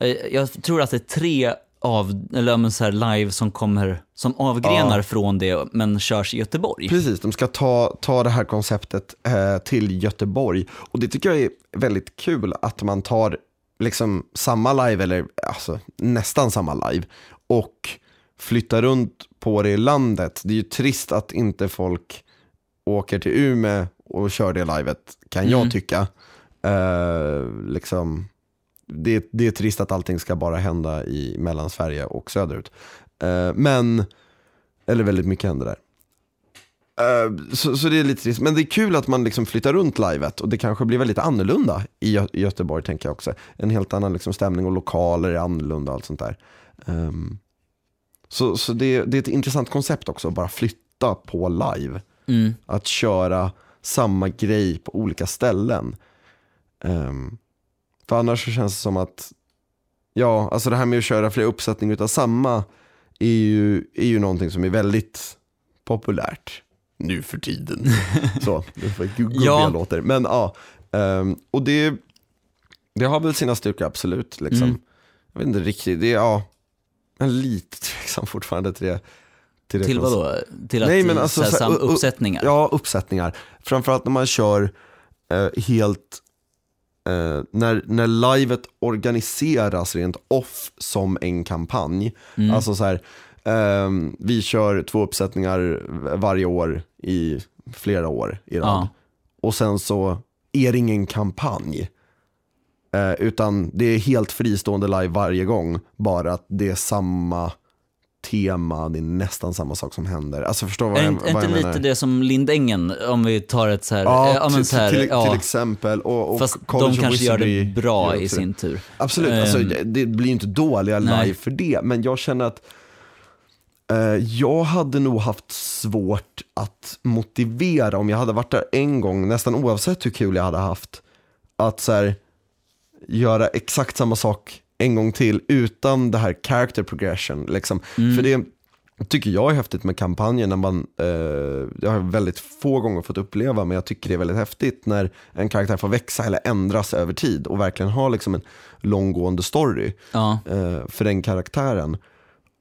Speaker 2: eh, jag tror att det är tre av, eller ja, men så här live som kommer, som avgrenar från det men körs i Göteborg.
Speaker 1: Precis, de ska ta, ta det här konceptet eh, till Göteborg. Och det tycker jag är väldigt kul att man tar liksom samma live, eller alltså, nästan samma live, och flyttar runt på det i landet. Det är ju trist att inte folk åker till Umeå och kör det livet, kan
Speaker 2: Mm.
Speaker 1: jag tycka. Eh, liksom, det, det är trist att allting ska bara hända i Mellansverige och söderut. Eh, men, eller väldigt mycket händer där. Eh, så, så det är lite trist, men det är kul att man liksom flyttar runt livet och det kanske blir väldigt annorlunda i, Gö- i Göteborg tänker jag också. En helt annan liksom stämning och lokaler är annorlunda och allt sånt där. Ehm, så så det, det är ett intressant koncept också, att bara flytta på live.
Speaker 2: Mm.
Speaker 1: Att köra samma grej på olika ställen. Ehm, för annars så känns det som att, ja, alltså det här med att köra flera uppsättningar utav samma är ju, är ju någonting som är väldigt populärt nu för tiden. så, gubbiga
Speaker 2: Ja.
Speaker 1: låter. Men ja, ehm, och det, det har väl sina styrkor absolut. Liksom.
Speaker 2: Mm.
Speaker 1: Jag vet inte riktigt, det är, ja, jag är lite tveksam fortfarande till det. Det
Speaker 2: Till vad då? Till att
Speaker 1: Nej, men alltså,
Speaker 2: så här, uppsättningar?
Speaker 1: Ja, uppsättningar. Framförallt när man kör eh, helt, eh, när, när livet organiseras rent off som en kampanj.
Speaker 2: Mm.
Speaker 1: Alltså så här, ehm, vi kör två uppsättningar varje år i flera år i rad.
Speaker 2: Ja.
Speaker 1: Och sen så är det ingen kampanj. Eh, utan det är helt fristående live varje gång, bara att det är samma tema, det är nästan samma sak som händer. Alltså förstår vad
Speaker 2: Är
Speaker 1: jag,
Speaker 2: inte,
Speaker 1: vad
Speaker 2: är
Speaker 1: jag
Speaker 2: inte
Speaker 1: menar?
Speaker 2: lite det som Lindängen, om vi tar ett så här,
Speaker 1: Ja,
Speaker 2: ja, men
Speaker 1: till,
Speaker 2: så här,
Speaker 1: till,
Speaker 2: ja,
Speaker 1: till exempel. Och, och
Speaker 2: fast
Speaker 1: College
Speaker 2: de kanske gör det bra i sin tur.
Speaker 1: Absolut, alltså,
Speaker 2: Ehm.
Speaker 1: det- det blir ju inte dåliga
Speaker 2: Nej.
Speaker 1: live för det, men jag känner att eh, jag hade nog haft svårt att motivera om jag hade varit där en gång, nästan oavsett hur kul jag hade haft, att så här, göra exakt samma sak en gång till utan det här character progression. Liksom.
Speaker 2: Mm.
Speaker 1: För det tycker jag är häftigt med kampanjen, när man, eh, jag har väldigt få gånger fått uppleva, men jag tycker det är väldigt häftigt när en karaktär får växa eller ändras över tid och verkligen ha liksom en långgående story
Speaker 2: Ja.
Speaker 1: eh, för den karaktären.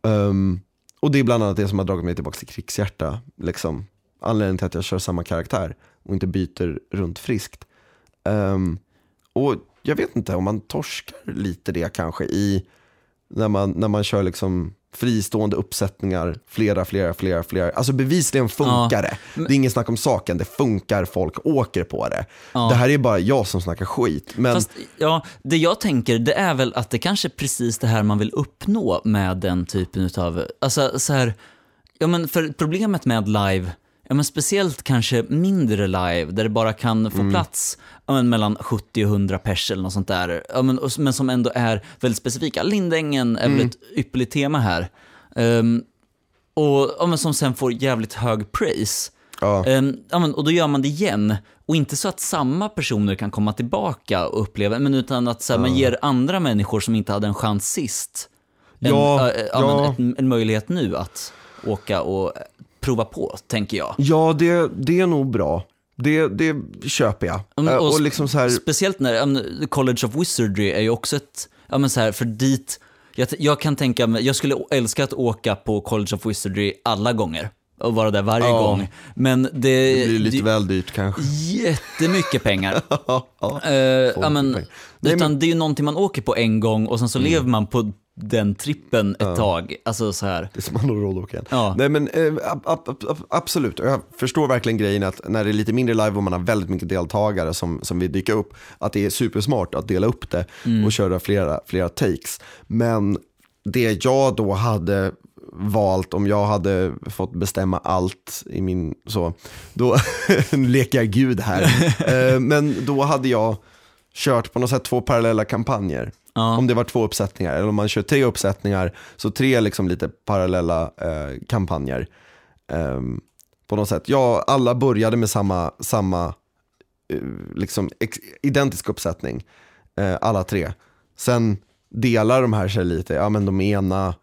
Speaker 1: Ehm, och det är bland annat det som har dragit mig tillbaka till krigshjärta. Liksom. Anledningen till att jag kör samma karaktär och inte byter runt friskt. Ehm, och jag vet inte om man torskar lite det kanske i när man, när man kör liksom fristående uppsättningar, flera, flera, flera, flera. Alltså bevisligen funkar det. Det är ingen snack om saken, det funkar, folk åker på det. Det här är bara jag som snackar skit. Men
Speaker 2: Fast ja, det jag tänker det är väl att det kanske är precis det här man vill uppnå med den typen av, alltså så här, ja men för problemet med live, ja men speciellt kanske mindre live där det bara kan få plats ja, men mellan 70 och 100 pers eller något sånt där, ja, men, och- men som ändå är väldigt specifika. Lindängen är väl ett ypperligt tema här. Ehm, och ja, men som sen får jävligt hög praise.
Speaker 1: ja,
Speaker 2: Ehm, ja, men, och då gör man det igen. Och inte så att samma personer kan komma tillbaka och uppleva, men utan att så här, man ger andra människor som inte hade en chans sist en,
Speaker 1: Ja,
Speaker 2: äh, ja. Men, ett, en möjlighet nu att åka och prova på, tänker jag.
Speaker 1: ja det, det är nog bra. Det, det köper jag.
Speaker 2: Mm, och
Speaker 1: och liksom så här,
Speaker 2: Speciellt när men, College of Wizardry är ju också ett, ja men så här, för dit, jag, jag kan tänka mig, jag skulle älska att åka på College of Wizardry alla gånger och vara där varje
Speaker 1: Ja.
Speaker 2: gång. Men det,
Speaker 1: det blir lite
Speaker 2: det-
Speaker 1: väl dyrt kanske.
Speaker 2: jättemycket pengar.
Speaker 1: ja, ja.
Speaker 2: Eh, ja,
Speaker 1: Folk
Speaker 2: men,
Speaker 1: pengar. Nej,
Speaker 2: utan det är ju någonting man åker på en gång och sen så lever man på den trippen ett tag. Alltså så här.
Speaker 1: Det är som man har åka igen.
Speaker 2: Ja.
Speaker 1: Nej men eh, ab, ab, ab, absolut, jag förstår verkligen grejen att när det är lite mindre live och man har väldigt mycket deltagare som, som vill dyka upp, att det är supersmart att dela upp det och köra flera, flera takes. Men det jag då hade valt, om jag hade fått bestämma allt i min, så, då leker jag gud här. Eh, men då hade jag kört på något sätt två parallella kampanjer.
Speaker 2: Ja.
Speaker 1: Om det var två uppsättningar, eller om man kör tre uppsättningar, så tre liksom lite parallella eh, kampanjer. Eh, på något sätt. Ja, alla började med samma, samma eh, liksom ex- identisk uppsättning, eh, alla tre. Sen delar de här sig lite, ja men de ena,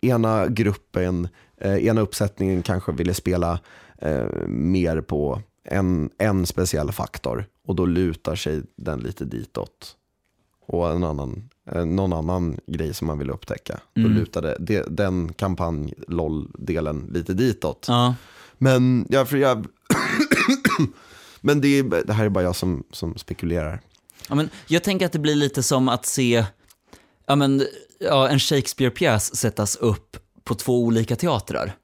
Speaker 1: ena gruppen, eh, ena uppsättningen kanske ville spela eh, mer på en, en speciell faktor och då lutar sig den lite ditåt. Och en annan, någon annan grej som man vill upptäcka. Då lutade det, den kampanj-LOL-delen lite ditåt.
Speaker 2: Ja.
Speaker 1: Men, ja, för jag, men det, är, det här är bara jag som, som spekulerar.
Speaker 2: Ja, men jag tänker att det blir lite som att se ja, men, ja, en Shakespeare-pjäs sättas upp på två olika teatrar.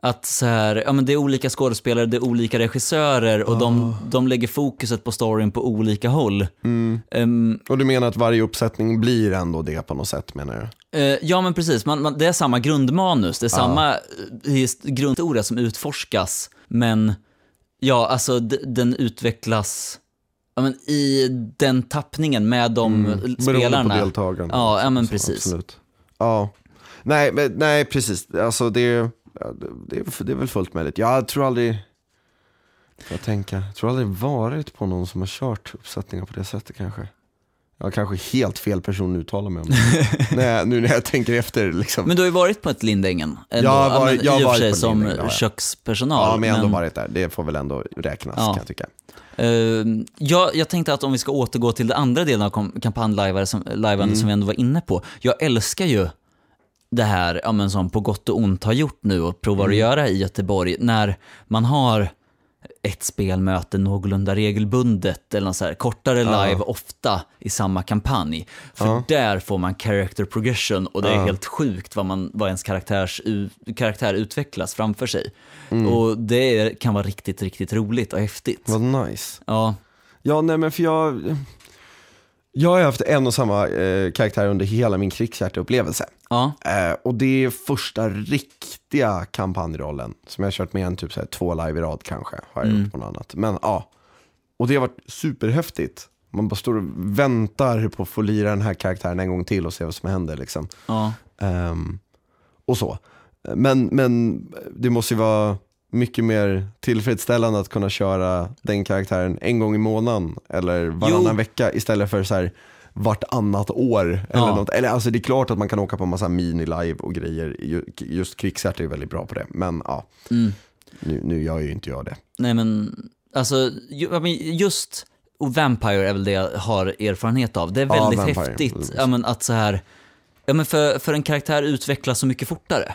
Speaker 2: Att så här, ja, men det är olika skådespelare, det är olika regissörer och de, de lägger fokuset på storyn på olika håll. Ehm,
Speaker 1: Och du menar att varje uppsättning blir ändå det på något sätt menar du?
Speaker 2: Eh, ja, men precis. Man, man, det är samma grundmanus, det är samma eh, his- grundhistoria som utforskas, men ja, alltså den utvecklas ja, men i den tappningen med de
Speaker 1: Beroende
Speaker 2: spelarna.
Speaker 1: på deltagarna.
Speaker 2: Ja, ja, men precis.
Speaker 1: Absolut. Ja. Nej, men, nej, precis. Alltså det, ja, det, är, det är väl fullt möjligt. Jag tror aldrig, jag tänka, jag tror aldrig varit på någon som har kört uppsättningar på det sättet kanske. Jag kanske helt fel person att uttala mig om det. Nej, nu när jag tänker efter liksom.
Speaker 2: Men du har ju varit på ett Lindängen, ändå.
Speaker 1: Jag har varit-
Speaker 2: men,
Speaker 1: jag har varit på
Speaker 2: som
Speaker 1: Lindängen, ja, ja.
Speaker 2: kökspersonal.
Speaker 1: ja, men jag har ändå varit där. Det får väl ändå räknas
Speaker 2: Ja.
Speaker 1: kan jag tycka.
Speaker 2: Eh, jag, jag tänkte att om vi ska återgå till den andra delen av kampanjlivare som,
Speaker 1: Mm.
Speaker 2: som vi ändå var inne på. Jag älskar ju det här ja, men som på gott och ont har gjort nu och provar
Speaker 1: Mm.
Speaker 2: att göra i Göteborg. När man har ett spelmöte någorlunda regelbundet eller något så här, kortare live ofta i samma kampanj. För där får man character progression och det är helt sjukt vad, man, vad ens karaktärs, karaktär utvecklas framför sig.
Speaker 1: Mm.
Speaker 2: Och det kan vara riktigt, riktigt roligt och häftigt.
Speaker 1: Vad nice.
Speaker 2: Ja,
Speaker 1: Ja, nej men för jag... Jag har haft en och samma eh, karaktär under hela min krigshjärteupplevelse.
Speaker 2: Ja,
Speaker 1: Eh, och det är första riktiga kampanjrollen som jag har kört med en typ så här, två live i rad kanske. Har jag gjort på något annat. Men ja, och det har varit superhäftigt. Man bara står och väntar på att få lira den här karaktären en gång till och se vad som händer. Liksom.
Speaker 2: ja.
Speaker 1: Ehm, och så. Men, men det måste ju vara mycket mer tillfredsställande att kunna köra den karaktären en gång i månaden eller varannan
Speaker 2: Jo.
Speaker 1: vecka istället för så här vartannat år. Eller,
Speaker 2: Ja.
Speaker 1: något. eller alltså det är klart att man kan åka på en massa mini-live och grejer. Ju- Just krigshjärta är väldigt bra på det. Men ja,
Speaker 2: Mm.
Speaker 1: nu, nu gör ju inte jag det.
Speaker 2: Nej men, alltså ja, just, och Vampire är väl det jag har erfarenhet av. Det är
Speaker 1: Ja,
Speaker 2: väldigt
Speaker 1: Vampire.
Speaker 2: häftigt ja, men att så här, ja, men för, för en karaktär utvecklas så mycket fortare.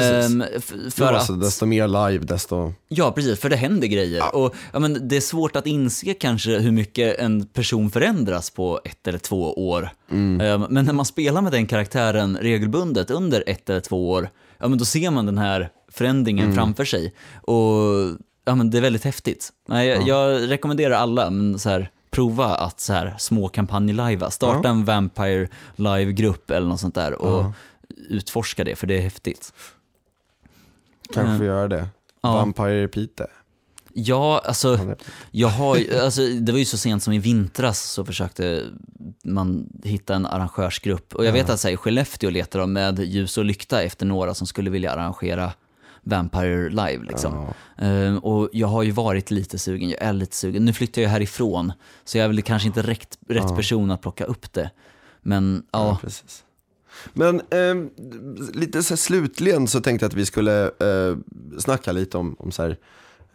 Speaker 2: Ehm,
Speaker 1: För
Speaker 2: för
Speaker 1: alltså,
Speaker 2: att,
Speaker 1: desto mer live, desto...
Speaker 2: ja precis, för det händer grejer. Och, ja, men det är svårt att inse kanske hur mycket en person förändras på ett eller två år.
Speaker 1: Mm.
Speaker 2: Ehm, men när man spelar med den karaktären regelbundet under ett eller två år, ja men då ser man den här förändringen
Speaker 1: Mm.
Speaker 2: framför sig. Och ja, men det är väldigt häftigt. Nej, jag, jag rekommenderar alla, men så här, prova att så här, små kampanj-lajva. Starta en Vampire live-grupp eller något sånt där och utforska det, för det är häftigt.
Speaker 1: Kanske får göra det.
Speaker 2: Ja.
Speaker 1: Vampire Pite.
Speaker 2: Ja, alltså, jag har, alltså, det var ju så sent som i vintras så försökte man hitta en arrangörsgrupp. Och jag vet att så här, Skellefteå letar de med ljus och lykta efter några som skulle vilja arrangera Vampire live. Liksom. Ehm, och jag har ju varit lite sugen, jag är lite sugen. Nu flyttar jag härifrån, så jag är väl kanske inte rätt, rätt person att plocka upp det. Men ja,
Speaker 1: Ja, precis. Men ehm, lite så slutligen så tänkte jag att vi skulle eh, snacka lite om, om så här,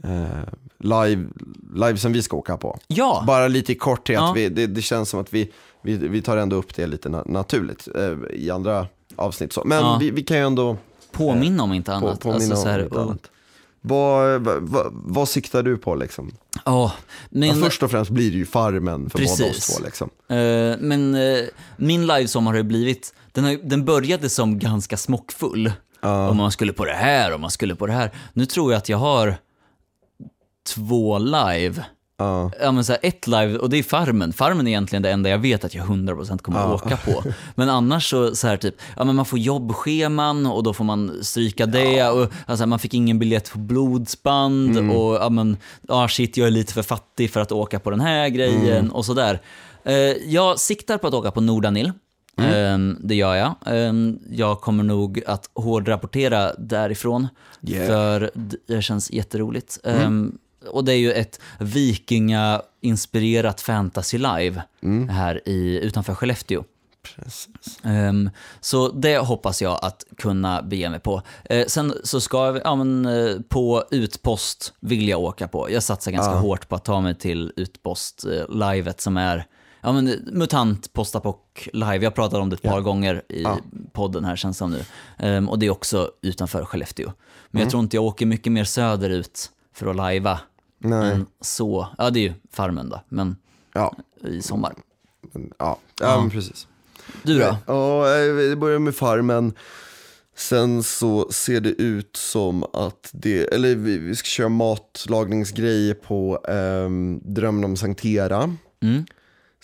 Speaker 1: eh, live, live som vi ska åka på.
Speaker 2: ja.
Speaker 1: Bara lite i korthet,
Speaker 2: Ja.
Speaker 1: vi, det, det känns som att vi, vi, vi tar ändå upp det lite na naturligt eh, i andra avsnitt. Så. Men
Speaker 2: Ja.
Speaker 1: vi, vi kan ju ändå
Speaker 2: påminna om inte
Speaker 1: på,
Speaker 2: annat.
Speaker 1: påminna
Speaker 2: alltså,
Speaker 1: om annat. Vad, vad, vad, siktar du på liksom?
Speaker 2: Ja, men...
Speaker 1: Ja, först och främst blir det ju Farmen för båda oss två. Liksom.
Speaker 2: Eh, men eh, min livesommar har ju blivit, den, har, den började som ganska smockfull. Om man skulle på det här och man skulle på det här. Nu tror jag att jag har två live.
Speaker 1: Ja.
Speaker 2: Ja men så här, ett live, och det är Farmen. Farmen är egentligen det enda jag vet att jag 100% kommer att åka på. Men annars så, så här typ, ja men man får jobbscheman och då får man stryka det. Och, alltså, man fick ingen biljett på blodsband och ja men, ah shit jag är lite för fattig för att åka på den här grejen och sådär. Eh, jag siktar på att åka på Nordanil. Ehm, det gör jag. Ehm, jag kommer nog att hårdrapportera därifrån.
Speaker 1: Yeah.
Speaker 2: För det känns jätteroligt. Ehm, och det är ju ett vikinga-inspirerat fantasy live här i, utanför Skellefteå.
Speaker 1: Precis.
Speaker 2: Ehm, så det hoppas jag att kunna bege mig på. Eh, sen så ska vi, ja men eh, på utpost vill jag åka på. Jag satsar ganska
Speaker 1: Ja.
Speaker 2: hårt på att ta mig till utpost-livet som är Ja men MUTANT Postapoc live, jag pratade om det ett par gånger i
Speaker 1: Ja.
Speaker 2: podden här känns som nu. Ehm, och det är också utanför Skellefteå. Men
Speaker 1: Mm.
Speaker 2: jag tror inte jag åker mycket mer söderut för att lajva
Speaker 1: Nej.
Speaker 2: så. Ja det är ju Farmen då, men
Speaker 1: Ja,
Speaker 2: i sommar.
Speaker 1: ja. ja,
Speaker 2: Ja.
Speaker 1: men precis.
Speaker 2: Du då?
Speaker 1: Ja, eh, det börjar med Farmen. Sen så ser det ut som att det, eller vi, vi ska köra matlagningsgrejer på ehm, Drömmen om Sankt Era.
Speaker 2: Mm.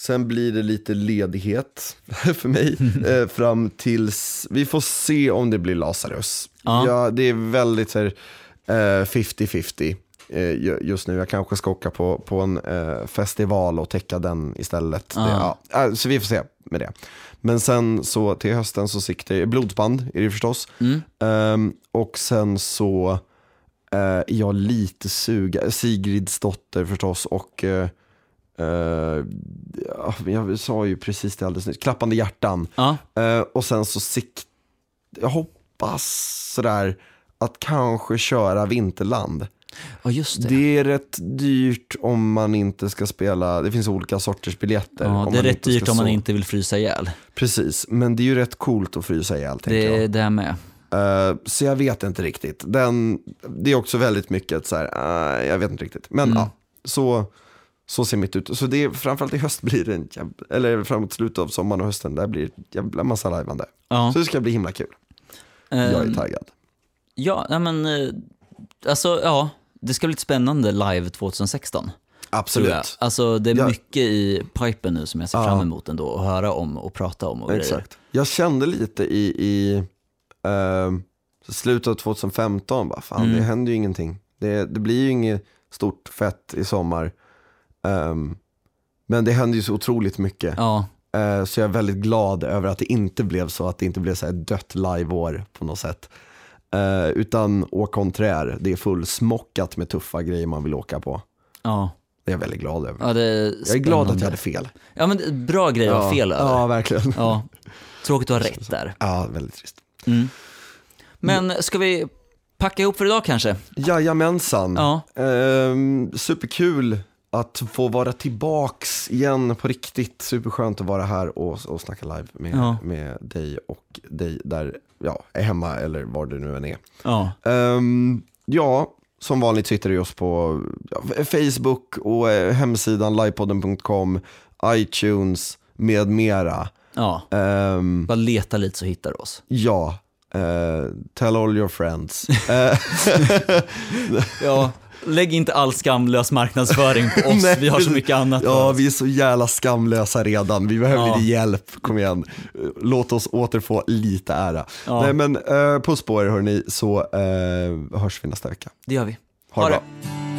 Speaker 1: Sen blir det lite ledighet för mig eh, fram tills, vi får se om det blir Lazarus.
Speaker 2: Ja.
Speaker 1: Ja. det är väldigt så här, eh, 50-50 eh, ju- just nu. Jag kanske ska åka på, på en eh, festival och täcka den istället.
Speaker 2: Ja.
Speaker 1: Det, ja. eh, Så vi får se med det. Men sen så till hösten så siktar jag, blodsband är det förstås.
Speaker 2: Mm.
Speaker 1: Ehm, och sen så eh, är jag lite sugen, Sigrids dotter förstås och eh, ja, jag sa ju precis det alldeles nyss, Klappande hjärtan.
Speaker 2: Ja.
Speaker 1: Eh, och sen så sikt, jag hoppas sådär att kanske köra Vinterland.
Speaker 2: just det.
Speaker 1: Det är rätt dyrt om man inte ska spela, det finns olika sorters biljetter.
Speaker 2: Ja, det är rätt dyrt om man inte vill frysa ihjäl.
Speaker 1: Precis, men det är ju rätt coolt att frysa ihjäl
Speaker 2: Det är det med.
Speaker 1: Eh, så jag vet inte riktigt. Den, det är också väldigt mycket så här, eh, jag vet inte riktigt. Men
Speaker 2: Mm.
Speaker 1: ja, så, så ser mitt ut. Så det är, framförallt i höst blir det en jävla, eller framåt slutet av sommaren och hösten, där blir det en jävla massa lajvande.
Speaker 2: Ja.
Speaker 1: Så det ska bli himla kul. Jag är
Speaker 2: Ehm,
Speaker 1: taggad.
Speaker 2: Ja, nej men, eh, alltså ja, det ska bli lite spännande live 2016.
Speaker 1: Absolut.
Speaker 2: Jag. Alltså det är
Speaker 1: Ja.
Speaker 2: mycket i pipen nu som jag ser
Speaker 1: Ja.
Speaker 2: fram emot ändå att höra om och prata om och grejer.
Speaker 1: Exakt. Jag kände lite i, i ehm, slutet av 2015, bara, fan
Speaker 2: Mm.
Speaker 1: det händer ju ingenting. Det, det blir ju inget stort fett i sommar. Ehm, men det händer ju så otroligt mycket.
Speaker 2: Ja,
Speaker 1: Eh, så jag är väldigt glad över att det inte blev så, att det inte blev så här dött live-år på något sätt. Eh, utan au contraire, det är fullsmockat med tuffa grejer man vill åka på.
Speaker 2: ja.
Speaker 1: Det är jag väldigt glad över.
Speaker 2: ja är
Speaker 1: jag är glad att jag hade fel.
Speaker 2: Ja men bra grej att ha fel över.
Speaker 1: Ja, verkligen.
Speaker 2: Ja. Tråkigt att ha rätt där.
Speaker 1: Ja, väldigt trist.
Speaker 2: Mm. Men ska vi packa ihop för idag kanske?
Speaker 1: Jajamensan.
Speaker 2: Ja.
Speaker 1: Ehm, superkul att få vara tillbaks igen på riktigt. Superskönt att vara här och, och snacka live med,
Speaker 2: Ja.
Speaker 1: med dig och dig där ja, är hemma eller var du nu än är.
Speaker 2: Ja.
Speaker 1: Ehm, ja, som vanligt sitter du oss på Facebook och eh, hemsidan livepodden.com, iTunes med mera.
Speaker 2: Ja,
Speaker 1: Ehm,
Speaker 2: bara leta lite så hittar du oss.
Speaker 1: ja, eh, tell all your friends. Eh,
Speaker 2: Ja, lägg inte all skamlös marknadsföring på oss,
Speaker 1: Nej,
Speaker 2: vi har så mycket annat
Speaker 1: Ja, vi är så jävla skamlösa redan. Vi behöver
Speaker 2: Ja.
Speaker 1: lite hjälp. Kom igen. Låt oss återfå lite ära.
Speaker 2: Ja.
Speaker 1: Nej, men eh, puss på er hörni, så eh, hörs vi nästa vecka.
Speaker 2: Det gör vi.
Speaker 1: Ha det bra.
Speaker 2: bra.